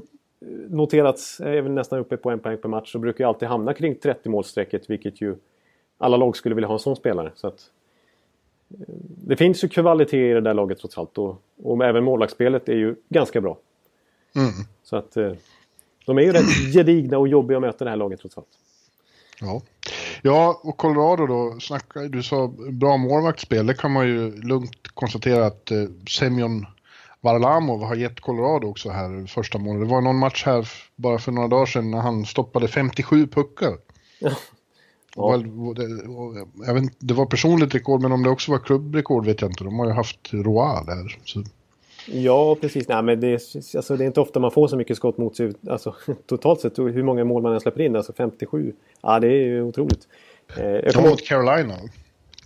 noterats, är väl nästan uppe på en poäng per match, så brukar ju alltid hamna kring 30 målstrecket vilket ju alla lag skulle vilja ha en sån spelare. Så att, eh, det finns ju kvalitet i det där laget trots allt och, och även målvaktsspelet är ju ganska bra. Mm. Så att eh, de är ju rätt gedigna och jobbiga att möta det här laget trots allt. Ja. Ja, och Colorado då, snacka, du sa bra målvaktsspel, det kan man ju lugnt konstatera att eh, Semyon Varlamov har gett Colorado också här första månaden. Det var någon match här bara för några dagar sedan när han stoppade 57 puckar. Ja. Ja. Jag vet, det var personligt rekord, men om det också var klubbrekord vet jag inte. De har ju haft Roa där. Så. Ja, precis. Nej, men det, är, alltså, det är inte ofta man får så mycket skott mot sig. Alltså, totalt sett, hur många mål man än släpper in. Alltså 57. Ja, det är ju otroligt. Eh, kommer mot Carolina.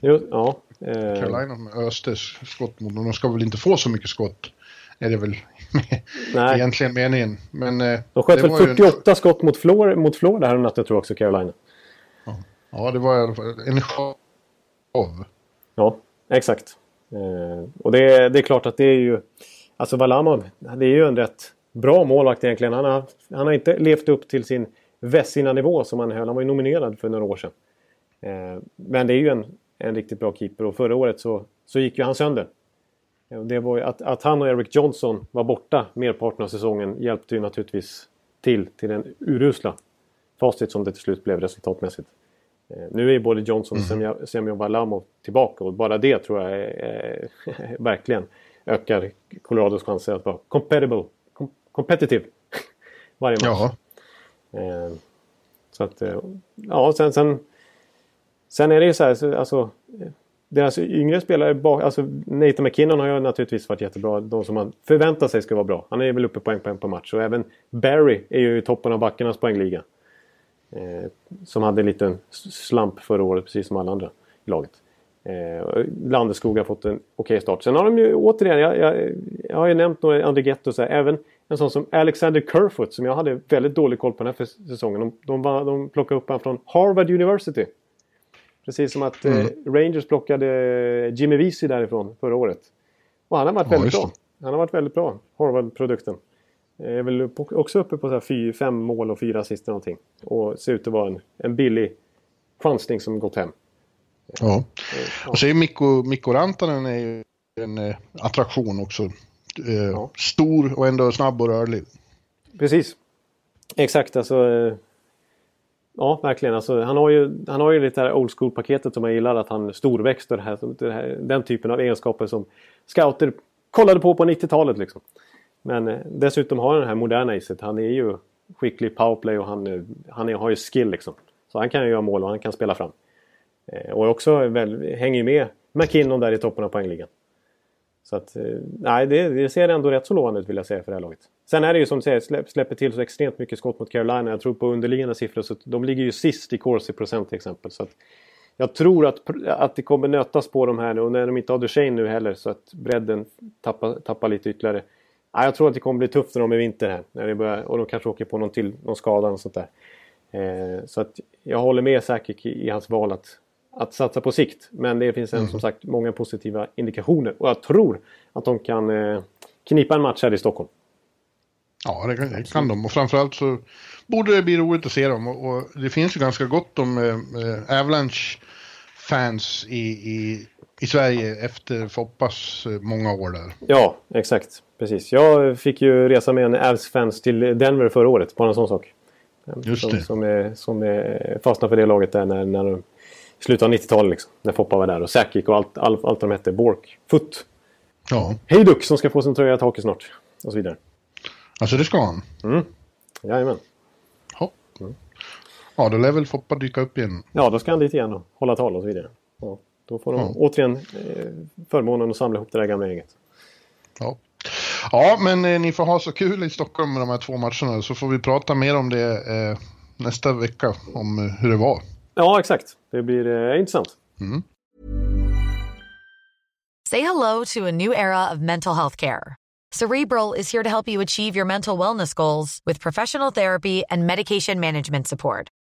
Jo, ja. Eh... Carolina med öste skott mot dem. De ska väl inte få så mycket skott. Är det väl Nej. egentligen meningen. Men, eh, de sköt väl 48 en... skott mot Florida, mot här natten tror jag också, Carolina. Ja, det var i alla fall en show. Ja, exakt. Eh, och det, det är klart att det är ju... Alltså Valamov, det är ju en rätt bra målvakt egentligen. Han har, han har inte levt upp till sin Vessina-nivå som han höll. Han var ju nominerad för några år sedan. Eh, men det är ju en, en riktigt bra keeper och förra året så, så gick ju han sönder. Eh, det var att, att han och Eric Johnson var borta merparten av säsongen hjälpte ju naturligtvis till till den urusla facit som det till slut blev resultatmässigt. Eh, nu är både Johnson och mm. Semyon Varlamov tillbaka och bara det tror jag är, är, verkligen ökar Colorados chanser att vara compatible, com competitive varje match. Eh, så att, eh, ja, sen, sen, sen är det ju så här, alltså, deras yngre spelare, alltså Nathan McKinnon har ju naturligtvis varit jättebra. De som man förväntar sig ska vara bra. Han är väl uppe poäng på en på match. Och även Barry är ju i toppen av backarnas poängliga. Eh, som hade en liten slump förra året, precis som alla andra i laget. Eh, Landeskog har fått en okej okay start. Sen har de ju återigen, jag, jag, jag har ju nämnt några Andrighetto så här, även en sån som Alexander Kerfoot som jag hade väldigt dålig koll på den här säsongen. De, de, var, de plockade upp honom från Harvard University. Precis som att eh, mm. eh, Rangers plockade Jimmy Vesey därifrån förra året. Och han har varit ja, väldigt bra. Han har varit väldigt bra, Harvard-produkten. Är väl också uppe på så fem mål och fyra assist någonting. Och ser ut att vara en, en billig chansning som gått hem. Ja. Och så är Mikko, Mikko Rantanen är ju en eh, attraktion också. Eh, ja. Stor och ändå snabb och rörlig. Precis. Exakt, alltså. Eh, ja, verkligen. Alltså, han, har ju, han har ju lite det här old school-paketet som jag gillar. Att han storväxt och det här, det här, den typen av egenskaper som scouter kollade på på 90-talet. Liksom. Men eh, dessutom har han det här moderna iset. Han är ju skicklig i powerplay och han, eh, han är, har ju skill liksom. Så han kan ju göra mål och han kan spela fram. Eh, och också väl, hänger ju med McKinnon där i toppen av poängligan. Så att, eh, nej, det, det, ser ändå rätt så lovande ut vill jag säga för det här laget. Sen är det ju som du säger, släpp, släpper till så extremt mycket skott mot Carolina. Jag tror på underliggande siffror så de ligger ju sist i corsi procent till exempel. Så att, jag tror att, att det kommer nötas på de här nu och när de inte har Duchene nu heller så att bredden tappar, tappar lite ytterligare. Ja, jag tror att det kommer bli tufft för dem i vinter här. När det börjar, och de kanske åker på någon, till, någon skada och sånt där. Eh, så att jag håller med Sakic i, i hans val att, att satsa på sikt. Men det finns en, mm. som sagt många positiva indikationer. Och jag tror att de kan eh, knipa en match här i Stockholm. Ja, det kan, det kan de. Och framförallt så borde det bli roligt att se dem. Och, och det finns ju ganska gott om eh, eh Avalanche-fans i, i, i Sverige efter Foppas eh, många år där. Ja, exakt. Precis. Jag fick ju resa med en Avs-fans till Denver förra året. Bara en sån sak. Just det. Som, som, är, som är fastnade för det laget där när, när de slutet av 90-talet liksom. När Foppa var där och Sakic och allt, allt, allt de hette. Bork, Foot. Ja. Hejduk som ska få sin tröja i taket snart. Och så vidare. Alltså det ska han? Mm. Jajamän. Ja. Mm. Ja, då lär väl Foppa dyka upp igen. Ja, då ska han dit igen och hålla tal och så vidare. Ja. Då får de ja. återigen eh, förmånen att samla ihop det där gamla gänget. Ja. Ja, men eh, ni får ha så kul i Stockholm med de här två matcherna så får vi prata mer om det eh, nästa vecka om eh, hur det var. Ja, exakt. Det blir eh, intressant. Mm. Say hello to a new era of mental health care. Cerebral is here to help you achieve your mental wellness goals with professional therapy and medication management support.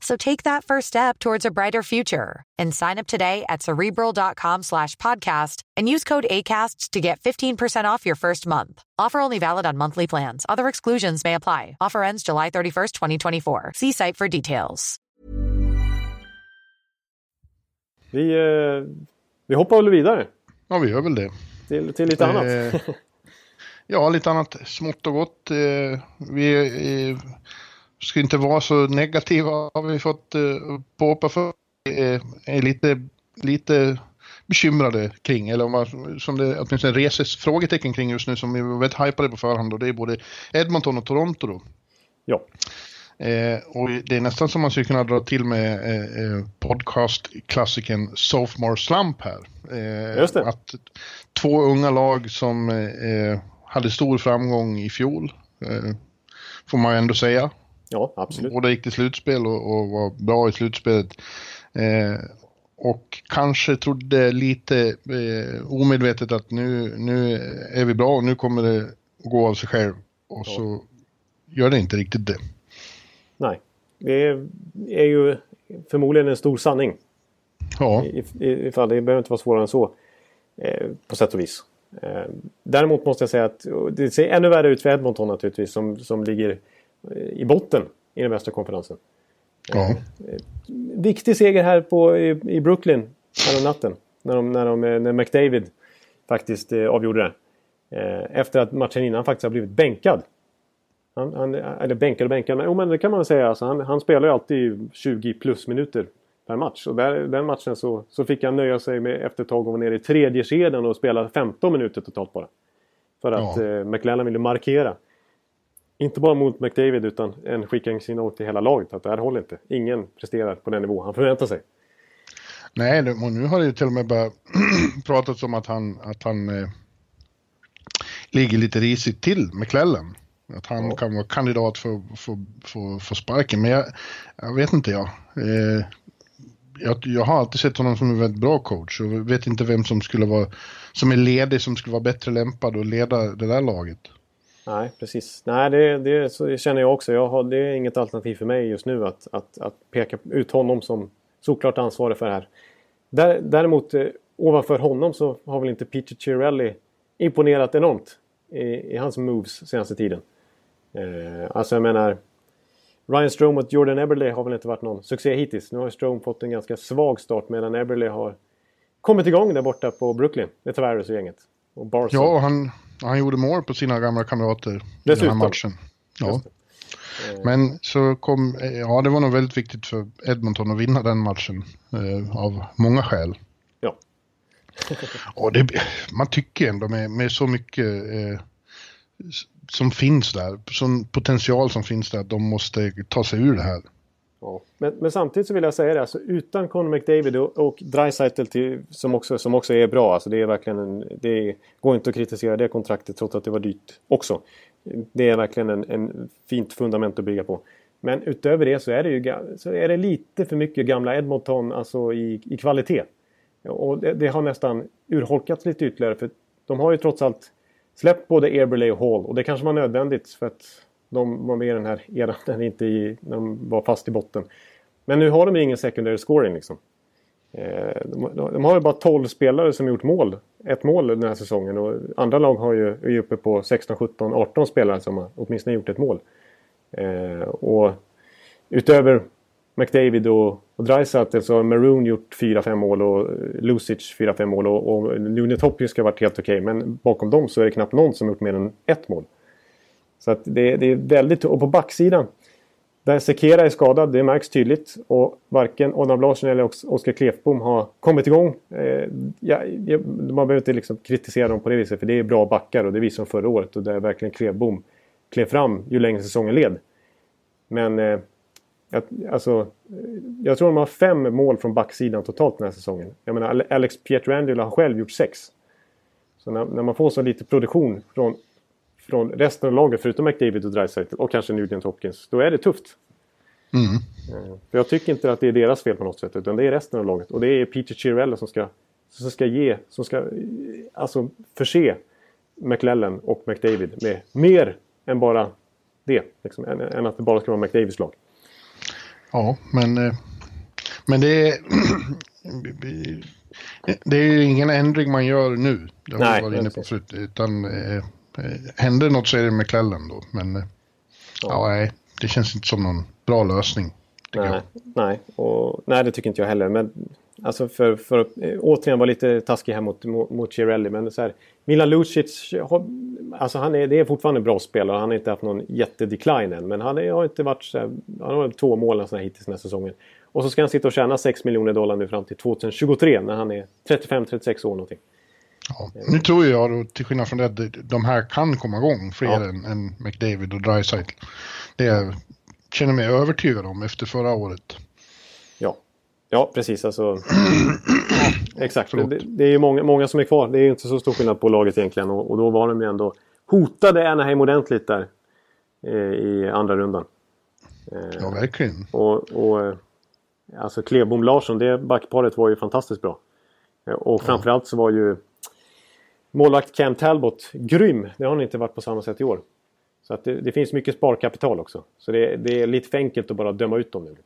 So take that first step towards a brighter future and sign up today at cerebral.com slash podcast and use code ACasts to get 15% off your first month. Offer only valid on monthly plans. Other exclusions may apply. Offer ends July 31st, 2024. See site for details. Vi, eh, vi hoppar väl vidare Ja, vi gör väl det. till, till lite annat. Eh, Ja, lite annat smått och gott. Eh, Vi eh, ska inte vara så negativa har vi fått eh, påpeka för. Vi är- lite, lite bekymrade kring, eller om man, som det åtminstone reses frågetecken kring just nu som vi var väldigt hypade på förhand och det är både Edmonton och Toronto då. Ja, Eh, och det är nästan som man skulle kunna dra till med eh, eh, podcastklassikern Sophomore Slump här. Eh, Just det. Att två unga lag som eh, hade stor framgång i fjol, eh, får man ju ändå säga. Ja absolut. Båda gick till slutspel och, och var bra i slutspelet. Eh, och kanske trodde lite eh, omedvetet att nu, nu är vi bra och nu kommer det att gå av sig själv. Och så gör det inte riktigt det. Nej, det är, ju förmodligen en stor sanning. Ja. I, i, ifall det behöver inte vara svårare än så. Eh, på sätt och vis. Eh, däremot måste jag säga att det ser ännu värre ut för Edmonton naturligtvis. Som, som ligger i botten i den västra konferensen. ja. Viktig seger här på, i, i Brooklyn natten. När, de, när, de, eh, när McDavid faktiskt eh, avgjorde det. Eh, efter att matchen innan faktiskt har blivit bänkad. Han, han, eller bänkad och bänkad, men, jo, men det kan man säga. Alltså, han, han spelar ju alltid 20 plus minuter per match. Och där, den matchen så, så fick han nöja sig med efter ett tag och vara nere i tredje kedjan och spela 15 minuter totalt bara. För att Ja. eh, McLellan ville markera. Inte bara mot McDavid utan en skickningssignal till hela laget att det här håller inte. Ingen presterar på den nivå han förväntar sig. Nej, och nu har det ju till och med börjat pratats om att han, att han eh, ligger lite risigt till med Klällen. Att han Ja. kan vara kandidat för få, få, få sparken. Men jag, jag vet inte jag. Eh, jag. Jag har alltid sett honom som en väldigt bra coach och vet inte vem som skulle vara som är ledig som skulle vara bättre lämpad att leda det där laget. Nej, precis. Nej, det, det, så det känner jag också. Jag har, det är inget alternativ för mig just nu att, att, att peka ut honom som såklart ansvarig för det här. Där, däremot eh, ovanför honom så har väl inte Peter Cirelli imponerat enormt i, i hans moves senaste tiden. Eh, alltså jag menar Ryan Strome mot Jordan Eberle har väl inte varit någon succé hittills. Nu har Strome fått en ganska svag start medan Eberle har kommit igång där borta på Brooklyn med Tavares och gänget. Och Barson. Ja, och han, han gjorde mål på sina gamla kamrater i den här matchen. Ja. Det. Men så kom, ja det var nog väldigt viktigt för Edmonton att vinna den matchen eh, av många skäl. Ja. Och det, man tycker ändå med, med så mycket eh, som finns där, sån potential som finns där, att de måste ta sig ur det här. Ja. Men, men samtidigt så vill jag säga det, alltså, utan Conor McDavid och, och Dreisaitl till, som, också, som också är bra. Alltså, det är verkligen en, det går inte att kritisera det kontraktet trots att det var dyrt också. Det är verkligen en, en fint fundament att bygga på. Men utöver det så är det ju så är det lite för mycket gamla Edmonton alltså i, i kvalitet. Och det, det har nästan urholkats lite ytterligare för de har ju trots allt släppt både Eberle och Hall och det kanske var nödvändigt för att de var med i den här eran när, inte i, de var fast i botten. Men nu har de ingen secondary scoring liksom. Eh, de, de har ju bara 12 spelare som gjort mål. Ett mål den här säsongen och andra lag har ju, är ju uppe på 16, 17, 18 spelare som har åtminstone gjort ett mål. Eh, och utöver McDavid och, och Dreisaitl så har Maroon gjort 4-5 mål och eh, Lucic 4-5 mål och, och Lunetopius ska ha varit helt okej. Men bakom dem så är det knappt någon som gjort mer än ett mål. Så att det, det är väldigt... Och på backsidan där Sekera är skadad, det märks tydligt. Och varken Adam Larsson eller Oskar Klefbom har kommit igång. Eh, ja, man behöver inte liksom kritisera dem på det viset för det är bra backar och det visade de förra året. Och där verkligen Klefbom klev fram ju längre säsongen led. Men eh, jag, alltså, jag tror de har fem mål från backsidan totalt den här säsongen. Jag menar Alex Pietrangelo har själv gjort sex. Så Så när, när man får så lite produktion från, från resten av laget, förutom McDavid och Dreisaitl och kanske Nugent Hopkins, då är det tufft. Mm. Eh, För jag tycker inte att det är deras fel på något sätt, utan det är resten av laget. Och det är Peter Chirella som ska, som ska ge, som ska eh, alltså förse McLellan och McDavid med mer än bara det. Liksom, än, än att det bara ska vara McDavids lag. Ja, men, eh, men det är... Det är ju ingen ändring man gör nu. Det har Nej, vi varit inne på förut. Utan händer något så är det McClellan då. Men eh, ja. nej, det känns inte som någon bra lösning. Nej, nej, och, nej, det tycker inte jag heller. Men alltså för, för att eh, återigen vara lite taskig här mot, mot, Cirelli. Men så här, Milan Lucic, alltså han är, det är fortfarande en bra spelare. Han har inte haft någon jättedecline än. Men han är, har inte varit så här, Han har två mål så här hittills den här säsongen. Och så ska han sitta och tjäna 6 miljoner dollar nu fram till 2023 när han är 35-36 år någonting. Ja. Nu tror jag då, till skillnad från det, att de här kan komma igång fler Ja. än, än McDavid och Dreisaitl. Det jag känner mig övertygad om efter förra året. Ja, ja precis. Alltså, exakt. Det, det är ju många, många som är kvar. Det är ju inte så stor skillnad på laget egentligen. Och, och då var de ju ändå hotade Anaheim ordentligt där eh, i andra rundan. Eh, Ja, verkligen. och, och eh, alltså Klebom Larsson, det backparet var ju fantastiskt bra. Eh, Och framförallt så var ju målvakt Cam Talbot grym. Det har han inte varit på samma sätt i år. Så att det, det finns mycket sparkapital också. Så det, det är lite för enkelt att bara döma ut dem nu.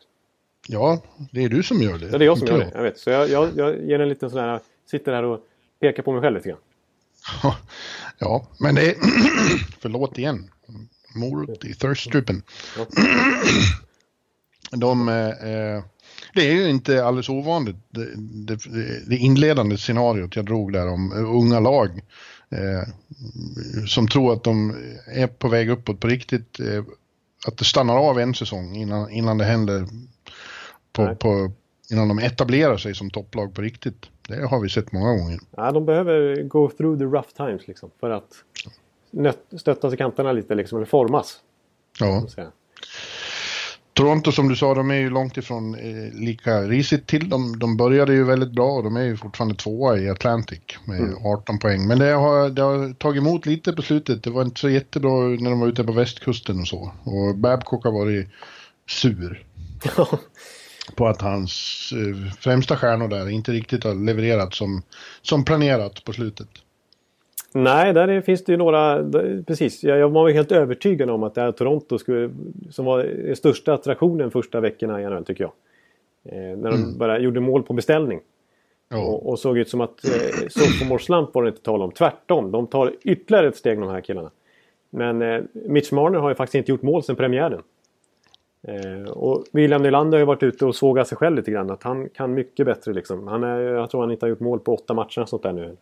Ja, det är du som gör det. Ja, det är jag som gör det. Jag vet. Så jag, jag, jag ger en liten sån här... Sitter här och pekar på mig själv lite grann. Ja, men det är... Förlåt igen. Morot i thirststrippen. Ja. De... Eh, eh, det är ju inte alldeles ovanligt. Det, det, det inledande scenariot jag drog där om eh, unga lag. Eh, som tror att de är på väg uppåt på riktigt. Eh, att det stannar av en säsong innan, innan det händer. På, på, innan de etablerar sig som topplag på riktigt. Det har vi sett många gånger. Ja, de behöver go through the rough times liksom. För att nöt, stöttas i kanterna lite liksom. Eller formas. Ja. Toronto som du sa, de är ju långt ifrån eh, lika risigt till. De, de började ju väldigt bra och de är ju fortfarande tvåa i Atlantic med Mm. 18 poäng. Men det har, det har tagit emot lite på slutet. Det var inte så jättebra när de var ute på västkusten och så. Och Babcock har varit sur på att hans eh, främsta stjärnor där inte riktigt har levererat som, som planerat på slutet. Nej, där är, finns det ju några... Precis, jag, var helt övertygad om att det här Toronto skulle, som var den största attraktionen första veckorna i NHL tycker jag. Eh, när de bara gjorde mål på beställning. Ja, Och, och såg ut som att eh, sophomore slump var det inte tal om. Tvärtom, de tar ytterligare ett steg de här killarna. Men eh, Mitch Marner har ju faktiskt inte gjort mål sedan premiären. Eh, och William Nylander har ju varit ute och sågat sig själv lite grann. Att han kan mycket bättre liksom. Han är, jag tror han inte har gjort mål på åtta matcher sånt där nu.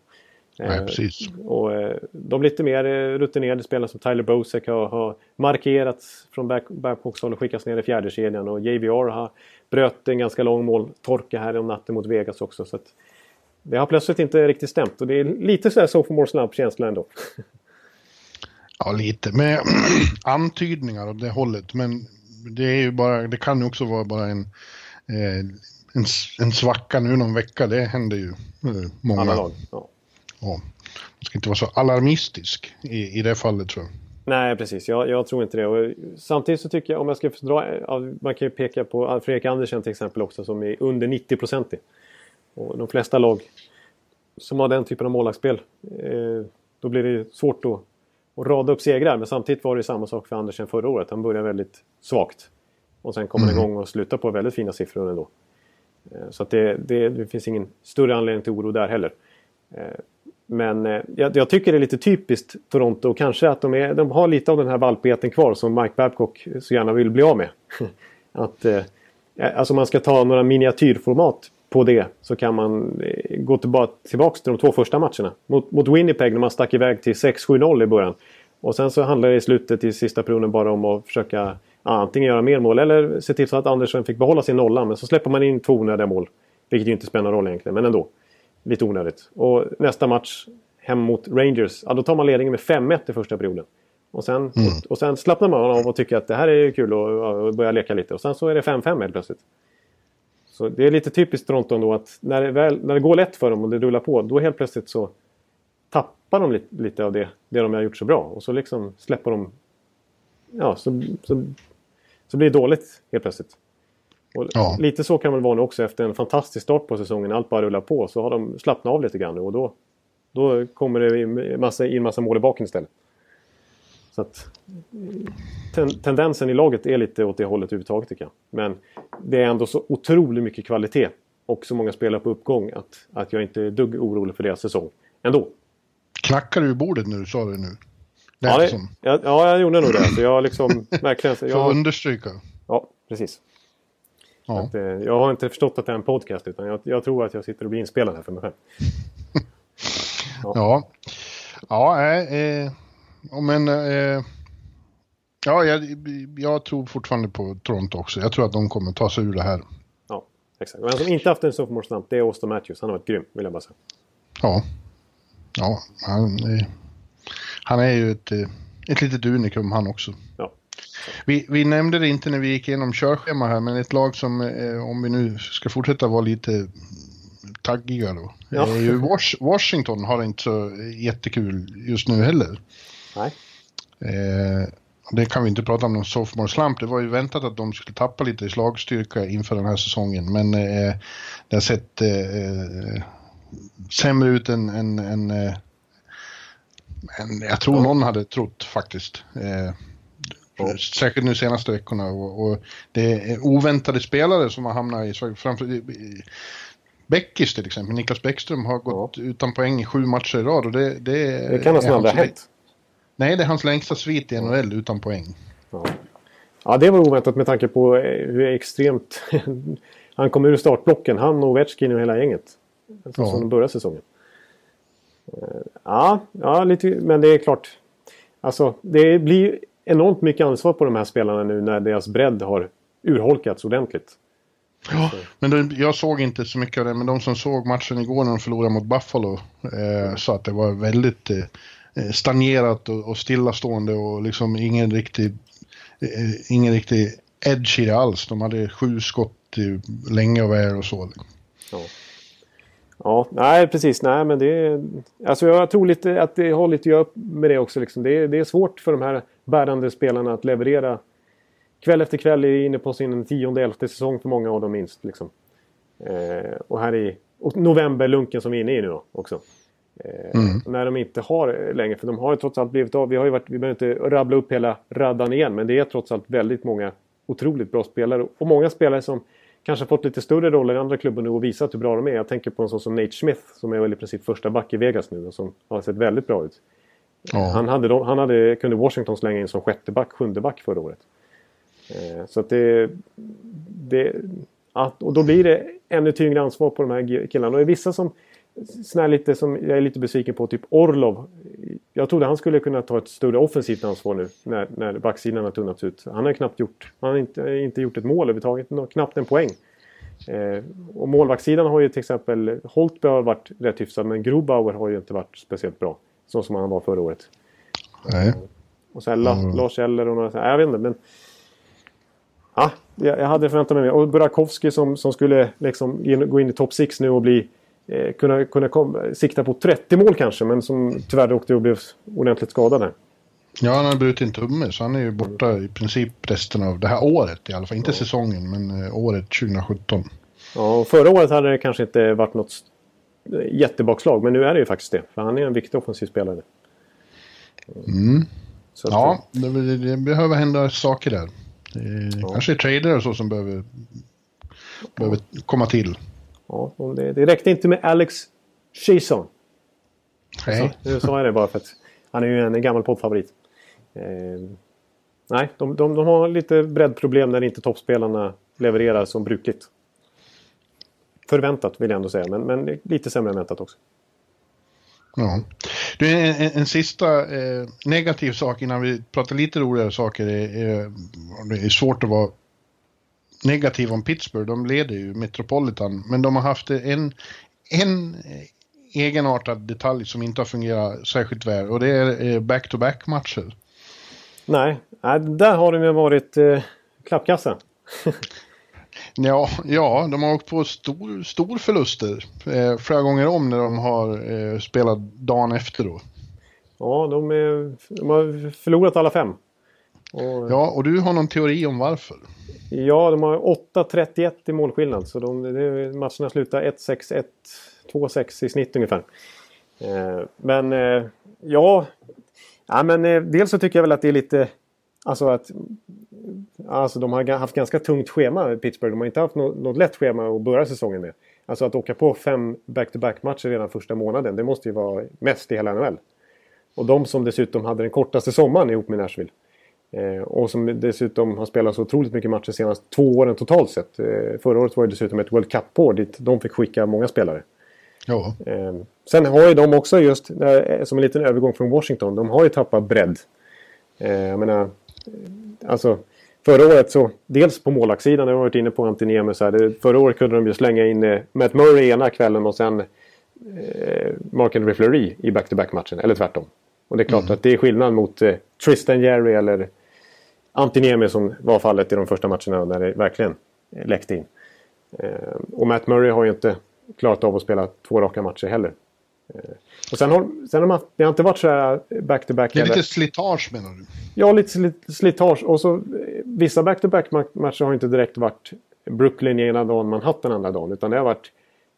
Nej, Eh, precis. och eh, de lite mer eh, rutinerade spelarna som Tyler Bosek har, har markerats från back, Babcocks håll och skickats ner i fjärde kedjan Och JVR har bröt en ganska lång måltorka här om natten mot Vegas också. Så det har plötsligt inte riktigt stämt. Och det är lite så här sophomore slump-känsla ändå. Ja, lite med antydningar åt det hållet. Men det är ju bara, det kan ju också vara bara en, en, en svacka nu någon vecka. Det händer ju många. Alla lag. Ja. Ja. Man ska inte vara så alarmistisk i, i det fallet tror jag. Nej, precis. Jag, jag tror inte det. Och samtidigt så tycker jag, om jag ska dra... Man kan ju peka på Fredrik Andersen till exempel också som är under 90 procentig. Och de flesta lag som har den typen av målvaktsspel, eh, då blir det svårt att, att rada upp segrar. Men samtidigt var det samma sak för Andersen förra året. Han började väldigt svagt. Och sen kom han igång och slutade på väldigt fina siffror ändå. Eh, så att det, det, det finns ingen större anledning till oro där heller. Eh, men eh, jag, jag tycker det är lite typiskt Toronto. och Kanske att de, är, de har lite av den här valpigheten kvar som Mike Babcock så gärna vill bli av med. att, eh, eh alltså man ska ta några miniatyrformat på det så kan man eh, gå tillbaka, tillbaka till de två första matcherna. Mot, mot Winnipeg när man stack iväg till 6-7-0 i början. Och sen så handlar det i slutet i sista perioden bara om att försöka antingen göra mer mål eller se till så att Andersson fick behålla sin nolla. Men så släpper man in två onödiga mål. Vilket ju inte spelar någon roll egentligen, men ändå. Lite onödigt. Och nästa match hem mot Rangers. Ja, då tar man ledningen med 5-1 i första perioden. Och sen, och, och sen slappnar man av och tycker att det här är kul och, och börjar leka lite. Och sen så är det 5-5 helt plötsligt. Så det är lite typiskt Toronto ändå att när det, väl, när det går lätt för dem och det rullar på, då helt plötsligt så tapp, släppa dem lite, lite av det, det de har gjort så bra. Och så liksom släppa dem... Ja, så, så, så blir det dåligt helt plötsligt. Ja. Lite så kan det vara nu också efter en fantastisk start på säsongen. Allt bara rullar på. Så har de slappnat av lite grann nu och då, då kommer det in massa, in massa mål i baken istället. Så att, ten, tendensen i laget är lite åt det hållet överhuvudtaget tycker jag. Men det är ändå så otroligt mycket kvalitet och så många spelare på uppgång att, att jag inte är dugg orolig för deras säsong. Ändå. Knackar du i bordet nu, sa du nu? Det Ja, det, som, ja, ja, jag gjorde nog det. Så jag liksom verkligen... så för att Jag, understryka. ja, precis. Ja. Att, eh, jag har inte förstått att det är en podcast utan jag, jag tror att jag sitter och blir inspelad här för mig själv. Ja, ja nej, eh, ja, men eh, ja, jag, jag tror fortfarande på Toronto också. Jag tror att de kommer ta sig ur det här. Ja, exakt. Och en som inte haft en sophomore slump det är Austin Matthews. Han har varit grym, vill jag bara säga. Ja, ja han, eh, han är ju ett, eh, ett litet unikum han också. Ja. Vi, vi nämnde det inte när vi gick igenom körschema här, men ett lag som, eh, om vi nu ska fortsätta vara lite taggiga då, Ja. är ju Wash, Washington har inte så jättekul just nu heller. Nej. Eh, det kan vi inte prata om någon sophomore slump. Det var ju väntat att de skulle tappa lite i slagstyrka inför den här säsongen. Men eh, det har sett eh, sämre ut än, än, än, än jag tror någon hade trott faktiskt. Eh, Ja. Säkert nu senaste veckorna. Och, och det är oväntade spelare som har hamnat i... Framför, i- Bäckis till exempel, Niklas Bäckström har gått utan poäng i sju matcher i rad. Och det, det, Det kan nästan aldrig ha hänt. Nej, det är hans längsta svit i NHL utan poäng. Ja. ja, det var oväntat med tanke på eh, hur extremt... han kom ur startblocken. Han och Ovechkin och hela gänget. Så Ja. Som de började säsongen. Eh, Ja, ja lite, men det är klart. Alltså, det blir enormt mycket ansvar på de här spelarna nu när deras bredd har urholkats ordentligt. Ja, men då, jag såg inte så mycket av det, men de som såg matchen igår när de förlorade mot Buffalo eh, sa att det var väldigt eh, stagnerat och, och stillastående och liksom ingen riktig, eh, ingen riktig edge i det alls. De hade sju skott länge och väl och så. Ja. Ja, nej precis. Nej, men det är, alltså jag tror lite att det har lite att göra med det också. Liksom. Det, det är svårt för de här bärande spelarna att leverera kväll efter kväll. Är inne på sin tionde, elfte säsong för många av dem minst. Liksom. Eh, och här i och novemberlunken som vi är inne i nu också. Eh, När de inte har längre, för de har ju trots allt blivit av. Vi, har ju varit, vi behöver inte rabbla upp hela raddan igen, men det är trots allt väldigt många otroligt bra spelare. Och många spelare som kanske fått lite större roller i andra klubbar nu och visat hur bra de är. Jag tänker på en sån som Nate Smith som är väl i princip första back i Vegas nu och som har sett väldigt bra ut. Ja. Han, hade, han hade, kunde Washington slänga in som sjätte back, sjunde back förra året. Eh, så att det... det att, och då blir det ännu tyngre ansvar på de här killarna. Och det är vissa som... Såna lite som jag är lite besviken på, typ Orlov. Jag trodde han skulle kunna ta ett större offensivt ansvar nu när, när backsidan har tunnats ut. Han har ju knappt gjort, han har inte, inte gjort ett mål överhuvudtaget, knappt en poäng. Eh, och målvaktssidan har ju till exempel Holtby har varit rätt hyfsad men Grobauer har ju inte varit speciellt bra. Så som han var förra året. Nej. Och sen La, Lars Eller och några Jag vet inte men... Ja, jag, hade förväntat mig mer. Och Burakovsky som, som skulle liksom gå in i topp 6 nu och bli... Eh, kunna kunna kom, sikta på 30 mål kanske men som tyvärr åkte och blev ordentligt skadad här. Ja, han har brutit en tumme så han är ju borta i princip resten av det här året i alla fall. Inte säsongen, men eh, året 2017. Ja, och förra året hade det kanske inte varit något eh, jättebakslag men nu är det ju faktiskt det. För han är en viktig offensiv spelare. Att, Ja, det, det behöver hända saker där. Det Kanske är trader och så som behöver, behöver komma till. ja, det, det räckte inte med Alex Chison. Nej. Nu sa jag det bara för att han är ju en gammal poddfavorit. Eh, nej, de, de, de har lite breddproblem när inte toppspelarna levererar som brukligt. Förväntat vill jag ändå säga, men, men lite sämre än väntat också. Ja. Du, en, en, sista eh, negativ sak innan vi pratar lite roligare saker. Är, det är svårt att vara negativ om Pittsburgh. De leder ju Metropolitan. Men de har haft en, en egenartad detalj som inte har fungerat särskilt väl. Och det är eh, back-to-back-matcher. Nej, nej, där har de ju varit eh, klappkassa. Ja, ja, de har åkt på stor, stor förluster eh, flera gånger om när de har eh, spelat dagen efter då. Ja, de, är, de har förlorat alla fem. Och, ja, och du har någon teori om varför? Ja, de har 8-31 i målskillnad. Så de, de, matcherna slutar 1-6, 1-2-6 i snitt ungefär. Eh, men eh, ja, ja men, eh, dels så tycker jag väl att det är lite... Alltså att... Alltså de har haft ganska tungt schema Pittsburgh. De har inte haft något, något lätt schema att börja säsongen med. Alltså att åka på fem back-to-back matcher redan första månaden. Det måste ju vara mest i hela NHL. Och de som dessutom hade den kortaste sommaren ihop med Nashville. Eh, och som dessutom har spelat så otroligt mycket matcher de senaste två åren totalt sett. Eh, förra året var det dessutom ett World Cup-år dit de fick skicka många spelare. Ja. Eh, sen har ju de också just, eh, som en liten övergång från Washington, de har ju tappat bredd. Eh, jag menar, alltså förra året så, dels på målvaktssidan, det har varit inne på Antiniemi så här, Förra året kunde de ju slänga in eh, Matt Murray ena kvällen och sen eh, Mark André Fleury i back-to-back-matchen, eller tvärtom. Och det är klart mm. att det är skillnad mot eh, Tristan Jerry eller Antiniemi som var fallet i de första matcherna när det verkligen läckte in. Eh, och Matt Murray har ju inte klarat av att spela två raka matcher heller. Eh, och sen har, sen har man, det har inte varit så här back-to-back. det är lite slitage menar du? Ja, lite slitage. Och så vissa back-to-back matcher har inte direkt varit Brooklyn ena dagen, Manhattan andra dagen. Utan det har varit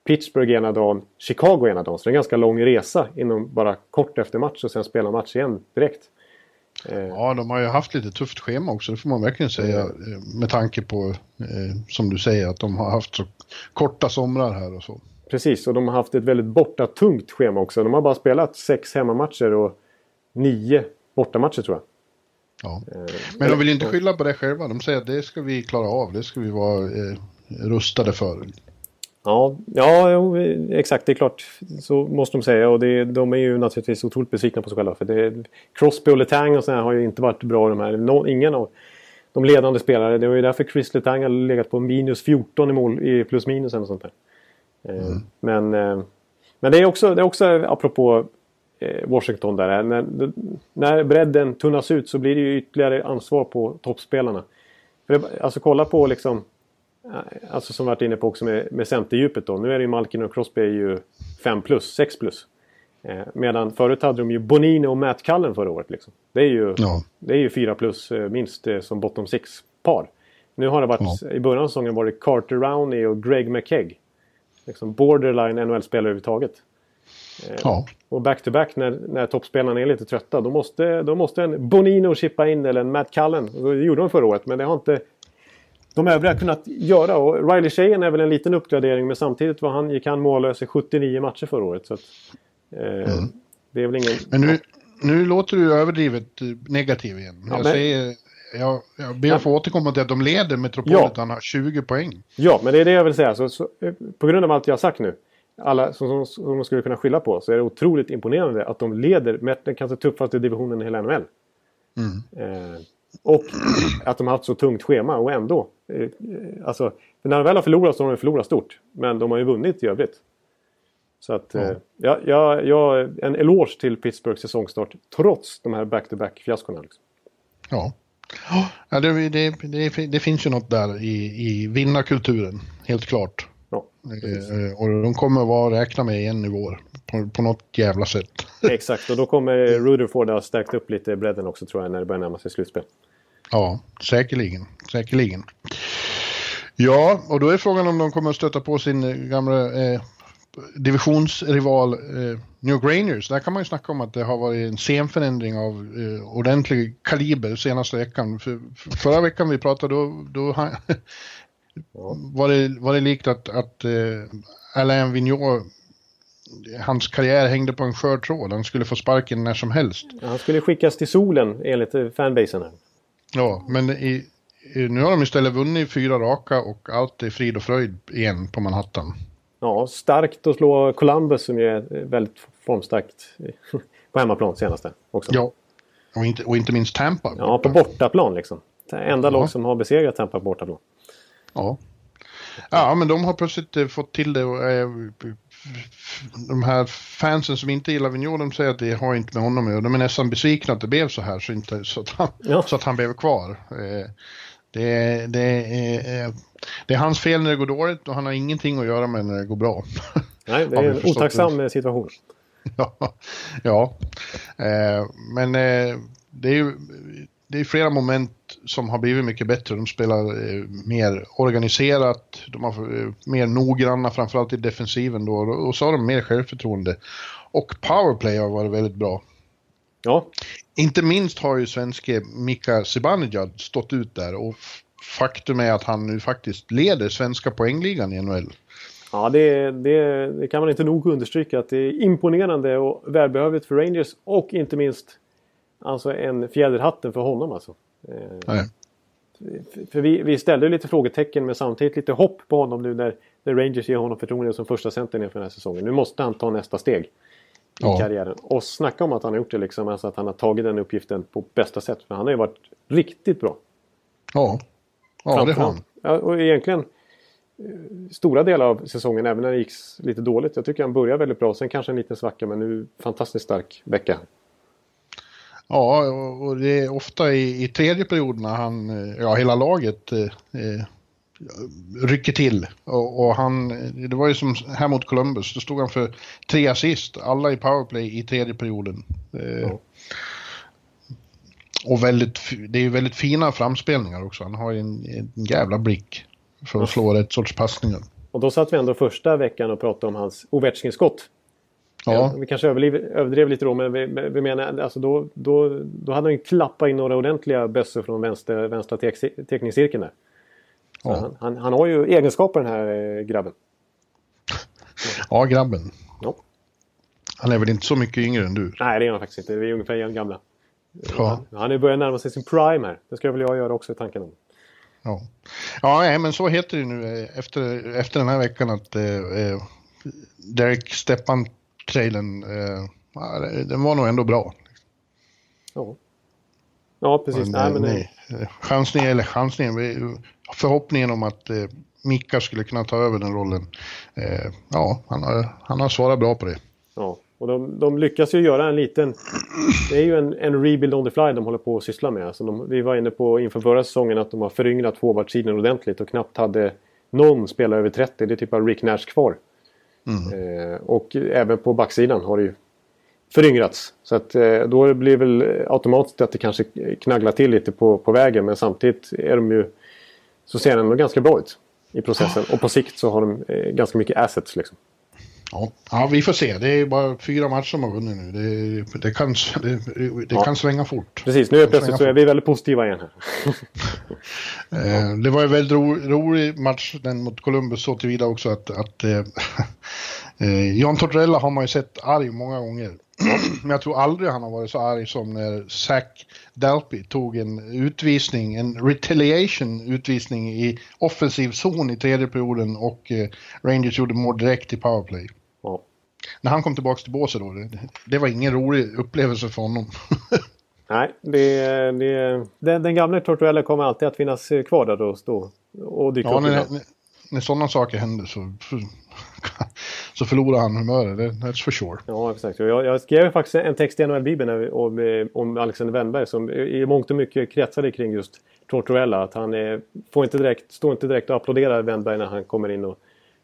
Pittsburgh ena dagen, Chicago ena dagen. Så det är en ganska lång resa inom bara kort efter match och sen spela match igen direkt. Eh, ja, de har ju haft lite tufft schema också, det får man verkligen säga. Eh, med tanke på, eh, som du säger, att de har haft så korta somrar här och så. Precis, och de har haft ett väldigt bortatungt schema också. De har bara spelat sex hemmamatcher och nio bortamatcher tror jag. Ja. Men de vill inte skylla på det själva. De säger att det ska vi klara av, det ska vi vara eh, rustade för. Ja, ja exakt. Det är klart. Så måste de säga. Och det, de är ju naturligtvis otroligt besvikna på sig själva. För det, Crosby och Letang och har ju inte varit bra de här. No, ingen av de ledande spelare. Det var ju därför Chris Letang har legat på minus 14 i mål i plus minus eller sånt där. Eh, mm. Men, eh, men det är också, det är också apropå eh, Washington där. När, när bredden tunnas ut så blir det ju ytterligare ansvar på toppspelarna. För det, alltså kolla på liksom Alltså som varit inne på också med, med centerdjupet då. Nu är det ju Malkin och Crosby är ju 5 plus, 6 plus. Eh, medan förut hade de ju Bonino och Matt Cullen förra året. Liksom. Det är ju, ja. det är ju 4 plus eh, minst eh, som bottom 6-par. Nu har det varit, ja. i början av säsongen var det Carter Rowney och Greg McKegg. Liksom borderline NHL-spelare överhuvudtaget. Eh, ja. Och back-to-back när, när toppspelarna är lite trötta då måste, då måste en Bonino chippa in eller en Matt Cullen. Det gjorde de förra året men det har inte de övriga kunnat göra. Och Riley Sheehan är väl en liten uppgradering men samtidigt var han, gick han mållös i 79 matcher förra året. Så att, eh, mm. Det är väl ingen... Men nu, nu låter du överdrivet negativ igen. Ja, jag, men... säger, jag, jag ber att få återkomma till att de leder Metropolitan ja. har 20 poäng. Ja, men det är det jag vill säga. Så, så, på grund av allt jag har sagt nu. Alla som, som, som man skulle kunna skylla på så är det otroligt imponerande att de leder med den kanske tuffaste divisionen i hela NHL. Mm. Eh, och att de har haft så tungt schema och ändå. Eh, alltså, när de väl har förlorat så har de förlorat stort. Men de har ju vunnit i övrigt. Så att, mm. ja, ja, ja, en eloge till Pittsburghs säsongstart trots de här back-to-back-fiaskorna. Liksom. Ja. Ja, det, det, det, det, finns ju något där i, i vinnarkulturen, helt klart. Ja, eh, och de kommer att vara räkna med igen i vår, på, på något jävla sätt. Exakt, och då kommer Rutherford ha stärkt upp lite bredden också tror jag när det börjar närma sig slutspel. Ja, säkerligen. Säkerligen. Ja, och då är frågan om de kommer att stöta på sin gamla eh, divisionsrival eh, New Grainers. Där kan man ju snacka om att det har varit en scenförändring av eh, ordentlig kaliber senaste veckan. För, för förra veckan vi pratade då, då han, var, det, var det likt att, att eh, Alain Vigneault hans karriär hängde på en skör tråd. Han skulle få sparken när som helst. han skulle skickas till solen enligt fanbasen. Här. Ja, men i, nu har de istället vunnit fyra raka och allt är frid och fröjd igen på Manhattan. Ja, starkt att slå Columbus som är väldigt formstarkt på hemmaplan senaste också. Ja, och inte, och inte minst Tampa. Ja, på bortaplan liksom. Det enda ja. lag som har besegrat Tampa på bortaplan. Ja. Ja, men de har plötsligt eh, fått till det och eh, de här fansen som inte gillar Vigneault, de säger att det har inte med honom att göra. De är nästan besvikna att det blev så här så, inte, så, att, han, ja. så att han blev kvar. Eh, det, det, är, det är hans fel när det går dåligt och han har ingenting att göra med när det går bra. Nej, det är en otacksam det. situation. ja, ja. Eh, men eh, det är ju det är flera moment som har blivit mycket bättre. De spelar eh, mer organiserat, de har eh, mer noggranna, framförallt i defensiven då, och så har de mer självförtroende. Och powerplay har varit väldigt bra. Ja. Inte minst har ju svenske Mika Zibanejad stått ut där och faktum är att han nu faktiskt leder svenska poängligan i NHL. Ja, det, det, det, kan man inte nog understryka att det är imponerande och välbehövligt för Rangers och inte minst alltså en fjäder hatten för honom alltså. Eh, Nej. För vi, vi ställde lite frågetecken men samtidigt lite hopp på honom nu när, när Rangers ger honom förtroende som första center inför den här säsongen. Nu måste han ta nästa steg i ja. karriären. Och snacka om att han har gjort det liksom. Alltså att han har tagit den uppgiften på bästa sätt. För han har ju varit riktigt bra. Ja, ja det har han. Ja, och egentligen eh, stora delar av säsongen, även när det gick lite dåligt. Jag tycker han börjar väldigt bra. Sen kanske en liten svacka, men nu fantastiskt stark vecka. Ja, och det är ofta i, i tredje perioden när han, ja hela laget eh, eh, rycker till. Och, och, han, det var ju som här mot Columbus, då stod han för tre assist, alla i powerplay i tredje perioden. Eh, ja. Och väldigt, det är ju väldigt fina framspelningar också. Han har ju en, en jävla blick för att slå rätt sorts passningar. Och då satt vi ändå första veckan och pratade om hans Ovechkin-skott. Ja. Vi kanske överdrev lite då, men vi, vi menar alltså då, då, då hade han ju klappat in några ordentliga bössor från vänster, vänstra tek, teckningscirkeln där. Ja. Han, han, han, har ju egenskaper den här eh, grabben. Ja, grabben. Ja. Han är väl inte så mycket yngre än du? Nej, det är han faktiskt inte. Vi är ungefär gamla. Ja. Han, han är börjat närma sig sin prime här. Det ska väl jag göra också i tanken om. Ja, ja men så heter det nu eh, efter, efter den här veckan att eh, eh Derek Stepan trailern, eh, den var nog ändå bra. Ja. Ja, precis. Men, nej, men nej. Chansningen, eller chansningen, förhoppningen om att eh, Mika skulle kunna ta över den rollen. Eh, ja, han har, han har svarat bra på det. Ja, och de, de lyckas ju göra en liten... Det är ju en, en rebuild on the fly de håller på att syssla med. Alltså de, vi var inne på inför förra säsongen att de har föryngrat forwardsidan ordentligt och knappt hade någon spelare över 30. Det är typ bara Rick Nash kvar. Mm. Eh, och även på backsidan har det ju föryngrats. Så att eh, då blir det väl automatiskt att det kanske knagglar till lite på, på vägen. Men samtidigt är de ju, så ser den ganska bra ut i processen. Och på sikt så har de eh, ganska mycket assets liksom. Ja. ja, vi får se. Det är bara fyra matcher som har vunnit nu. Det, det kan, det, det ja. kan svänga fort. Precis, nu är plötsligt så är vi väldigt positiva igen här. eh, det var en väldigt ro, rolig match den mot Columbus så tillvida också att, att eh, Jan Tortorella har man ju sett arg många gånger. Men jag tror aldrig han har varit så arg som när Zach Dalpy tog en utvisning, en retaliation utvisning i offensiv zon i tredje perioden och eh, Rangers gjorde mål direkt i powerplay när han kom tillbaka till båset då, det, det var ingen rolig upplevelse för honom. Nej, det, det, den, den gamla Tortuella kommer alltid att finnas kvar där och stå och dyka ja, upp. När, när, när sådana saker händer så, så förlorar han humöret, that's for sure. Ja, exakt. Jag, jag skrev faktiskt en text i NHL-bibeln om, om Alexander Wennberg som i mångt och mycket kretsade kring just Tortorella. Att han är, får inte direkt, står inte direkt och applåderar Wennberg när han kommer in och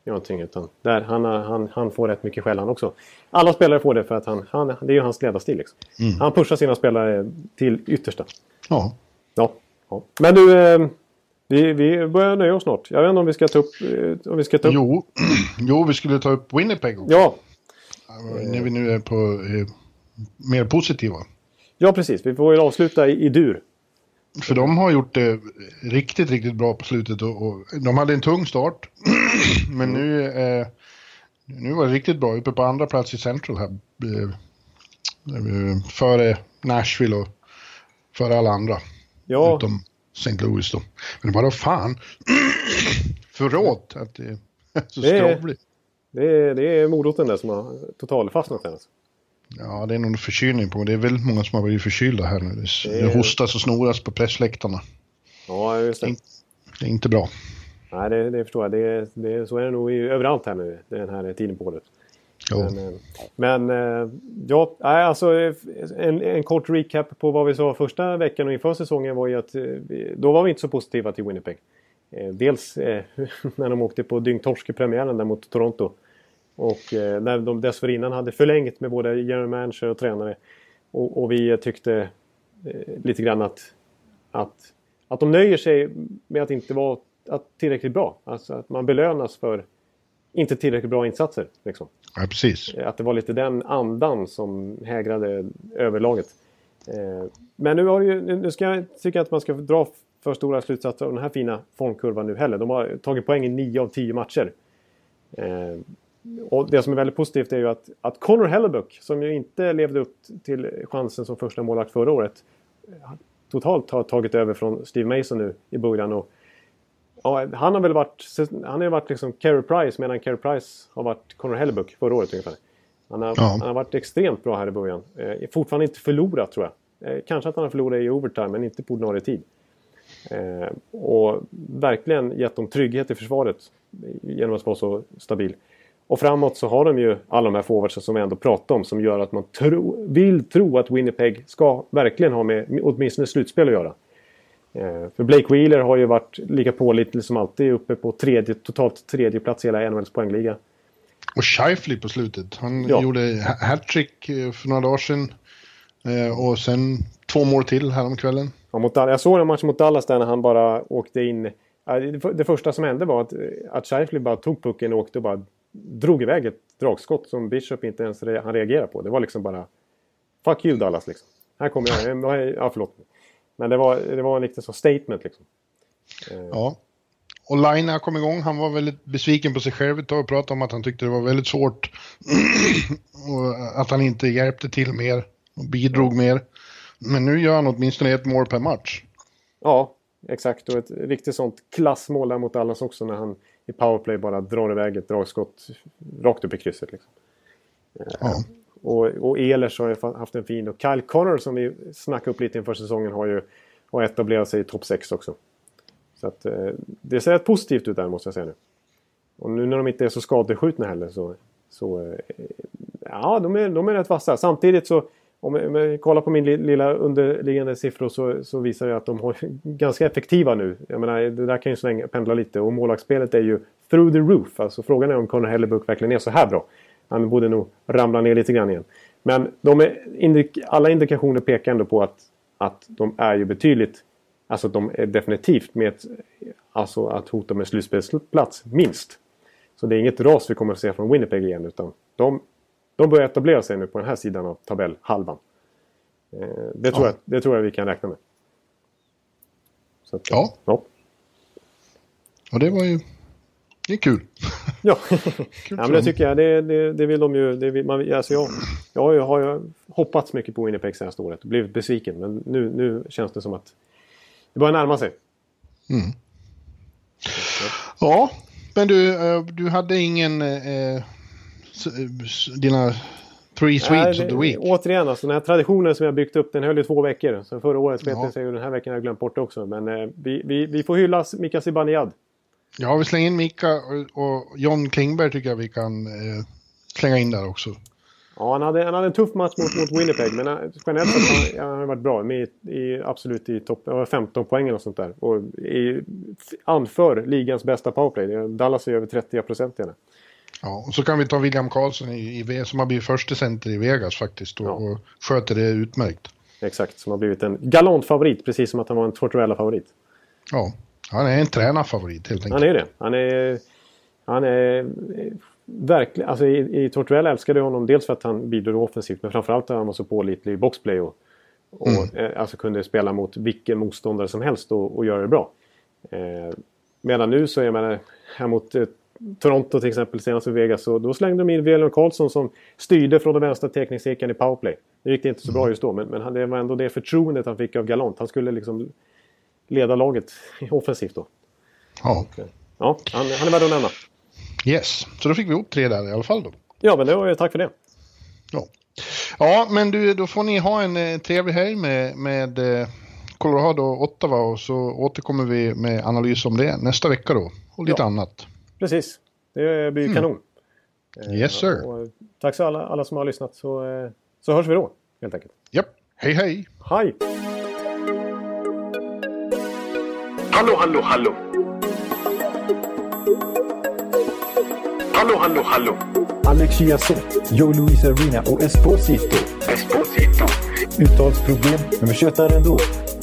någonting. Utan där, han, han, han får rätt mycket skäll han också. Alla spelare får det för att han, han, det är ju hans ledarstil. Liksom. Mm. Han pushar sina spelare till yttersta. Ja. Ja. ja. Men du, eh, vi, vi börjar nöja oss snart. Jag vet inte om vi ska ta upp... Eh, om vi ska ta upp... Jo. jo, vi skulle ta upp Winnipeg också. Ja. När vi nu är på eh, mer positiva. Ja, precis. Vi får ju avsluta i, i dur. För de har gjort det riktigt, riktigt bra på slutet och, och de hade en tung start. Men nu, eh, nu var det riktigt bra uppe på andra plats i Central här. Eh, eh före Nashville och före alla andra. Ja. Utom St. Louis då. Men bara fan. Förråt att det är så skrovligt. Det är, det är moroten där som har totalfastnat här. Alltså. Ja, det är nog en förkylning på. Det är väldigt många som har blivit förkylda här nu. Det, det hostas och snoras på pressläktarna. Ja, just det. Det är inte bra. Nej, det, det förstår jag. Det, det, så är det nog överallt här nu den här tiden på året. Men, eh, men eh, ja, alltså en, en kort recap på vad vi sa första veckan och inför säsongen var ju att eh, då var vi inte så positiva till Winnipeg. Dels när de åkte på dyngtorsk i premiären där mot Toronto. Och när de dessförinnan hade förlängt med både general manager och tränare. Och, och vi tyckte lite grann att, att, att de nöjer sig med att inte vara att tillräckligt bra. Alltså att man belönas för inte tillräckligt bra insatser. Liksom. Ja, precis. Att det var lite den andan som hägrade överlaget. Eh, men nu, har ju, nu ska jag tycka att man ska dra för stora slutsatser av den här fina formkurvan nu heller. De har tagit poäng i 9 av 10 matcher. Eh, och det som är väldigt positivt är ju att, att Connor Hellebuck, som ju inte levde upp till chansen som första målvakt förra året, totalt har tagit över från Steve Mason nu i början. Och, ja, han har väl varit, han har varit liksom Carey Price medan Carey Price har varit Connor Hellebuck förra året ungefär. Han har, ja. han har varit extremt bra här i början. Eh, fortfarande inte förlorat tror jag. Eh, kanske att han har förlorat i overtime men inte på ordinarie tid. Eh, och verkligen gett dem trygghet i försvaret genom att vara så stabil. Och framåt så har de ju alla de här forwardsen som vi ändå pratar om som gör att man tro, vill tro att Winnipeg ska verkligen ha med åtminstone slutspel att göra. Eh, för Blake Wheeler har ju varit lika pålitlig som alltid uppe på tredje, totalt tredje plats i hela NHLs poängliga. Och Scheifly på slutet. Han ja. gjorde hattrick eh, för några dagar sedan. Eh, och sen två mål till häromkvällen. Ja, mot, jag såg en match mot Dallas där när han bara åkte in. Det första som hände var att, att Scheifly bara tog pucken och åkte och bara drog iväg ett dragskott som Bishop inte ens re han reagerade på. Det var liksom bara Fuck you Dallas liksom. Här kommer jag. Ja, förlåt. Men det var, det var en liten så statement liksom. Eh. Ja. Och Laina kom igång. Han var väldigt besviken på sig själv ett tag och pratade om att han tyckte det var väldigt svårt. och att han inte hjälpte till mer och bidrog mer. Men nu gör han åtminstone ett mål per match. Ja, exakt. Och ett riktigt sånt klassmål där mot Dallas också när han i powerplay bara drar iväg ett dragskott rakt upp i krysset. Liksom. Ja. Och, och Ehlers har ju haft en fin och Kyle Connor som vi snackade upp lite inför säsongen har ju har etablerat sig i topp 6 också. Så att, eh, det ser rätt positivt ut där måste jag säga nu. Och nu när de inte är så skadeskjutna heller så... så eh, ja, de är, de är rätt vassa. Samtidigt så om jag kollar på min lilla underliggande siffror så, så visar det att de är ganska effektiva nu. Jag menar, det där kan ju svänga, pendla lite och målvaktsspelet är ju through the roof. Alltså frågan är om Connor Hellebuck verkligen är så här bra. Han borde nog ramla ner lite grann igen. Men indik alla indikationer pekar ändå på att, att de är ju betydligt... Alltså de är definitivt med ett, alltså att hota med slutspelsplats, minst. Så det är inget ras vi kommer att se från Winnipeg igen utan de de börjar etablera sig nu på den här sidan av tabellhalvan. Eh, det, tror ja. jag, det tror jag vi kan räkna med. Att, ja. ja. Och det var ju... Det är kul. Ja, kul ja men det tycker jag. Det, det, det vill de ju... Det vill, man, alltså jag, jag har ju, har ju hoppats mycket på Winnipeg senaste året blivit besviken. Men nu, nu känns det som att det börjar närma sig. Mm. Ja, men du, eh, du hade ingen eh, dina three sweeps of the week? Återigen, alltså, den här traditionen som jag byggt upp den höll i två veckor. Så förra året slet ja. sig och den här veckan har jag glömt bort också. Men eh, vi, vi, vi får hylla Mika Zibanejad. Ja, vi slänger in Mika och, och John Klingberg tycker jag vi kan eh, slänga in där också. Ja, han hade, han hade en tuff match mot, mot Winnipeg, men eh, generellt sett har han varit bra. Med i, absolut i topp, 15 poäng och sånt där. Och i, anför ligans bästa powerplay. Dallas är över 30 procent i henne. Ja, och så kan vi ta William Karlsson i, i, som har blivit första center i Vegas faktiskt och, ja. och sköter det utmärkt. Exakt, som har blivit en galant favorit precis som att han var en Tortorella-favorit. Ja, han är en tränarfavorit helt enkelt. Han är det. Han är, han är verkligen, alltså i, i Tortorella älskade jag honom dels för att han bidrog offensivt men framförallt att han var så pålitlig i boxplay och, och mm. eh, alltså kunde spela mot vilken motståndare som helst och, och göra det bra. Eh, medan nu så är man här mot eh, Toronto till exempel senast i Vegas. Så då slängde de in William Karlsson som styrde från den vänstra teckningscirkeln i powerplay. Nu gick det inte så bra just då men, men det var ändå det förtroendet han fick av Galant. Han skulle liksom leda laget offensivt då. Ja. Ja, han, han är värd att nämna. Yes, så då fick vi ihop tre där i alla fall då. Ja, men det var ju tack för det. Ja, ja men du, då får ni ha en eh, trevlig helg med, med eh, Colorado och Ottawa och så återkommer vi med analys om det nästa vecka då. Och lite ja. annat. Precis. Det blir mm. kanon. Yes sir. Och tack så alla, alla som har lyssnat så, eh, så hörs vi då helt enkelt. Japp. Yep. Hej hej. Hej. Hallå hallå hallå. Hallå hallå hallå. Alex Chiazot, Joe Luis Arena och Esposito. Esposito. Uttalsproblem, men vi tjötar ändå.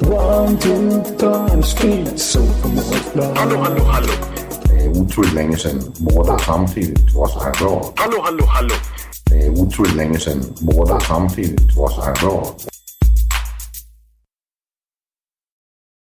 One, two, time, speed, so Hallå, hallå, hallå. Det är otroligt länge sedan båda samtidigt var så här bra. Hallå, hallå, hallå. Det är otroligt länge sedan båda samtidigt var så här bra.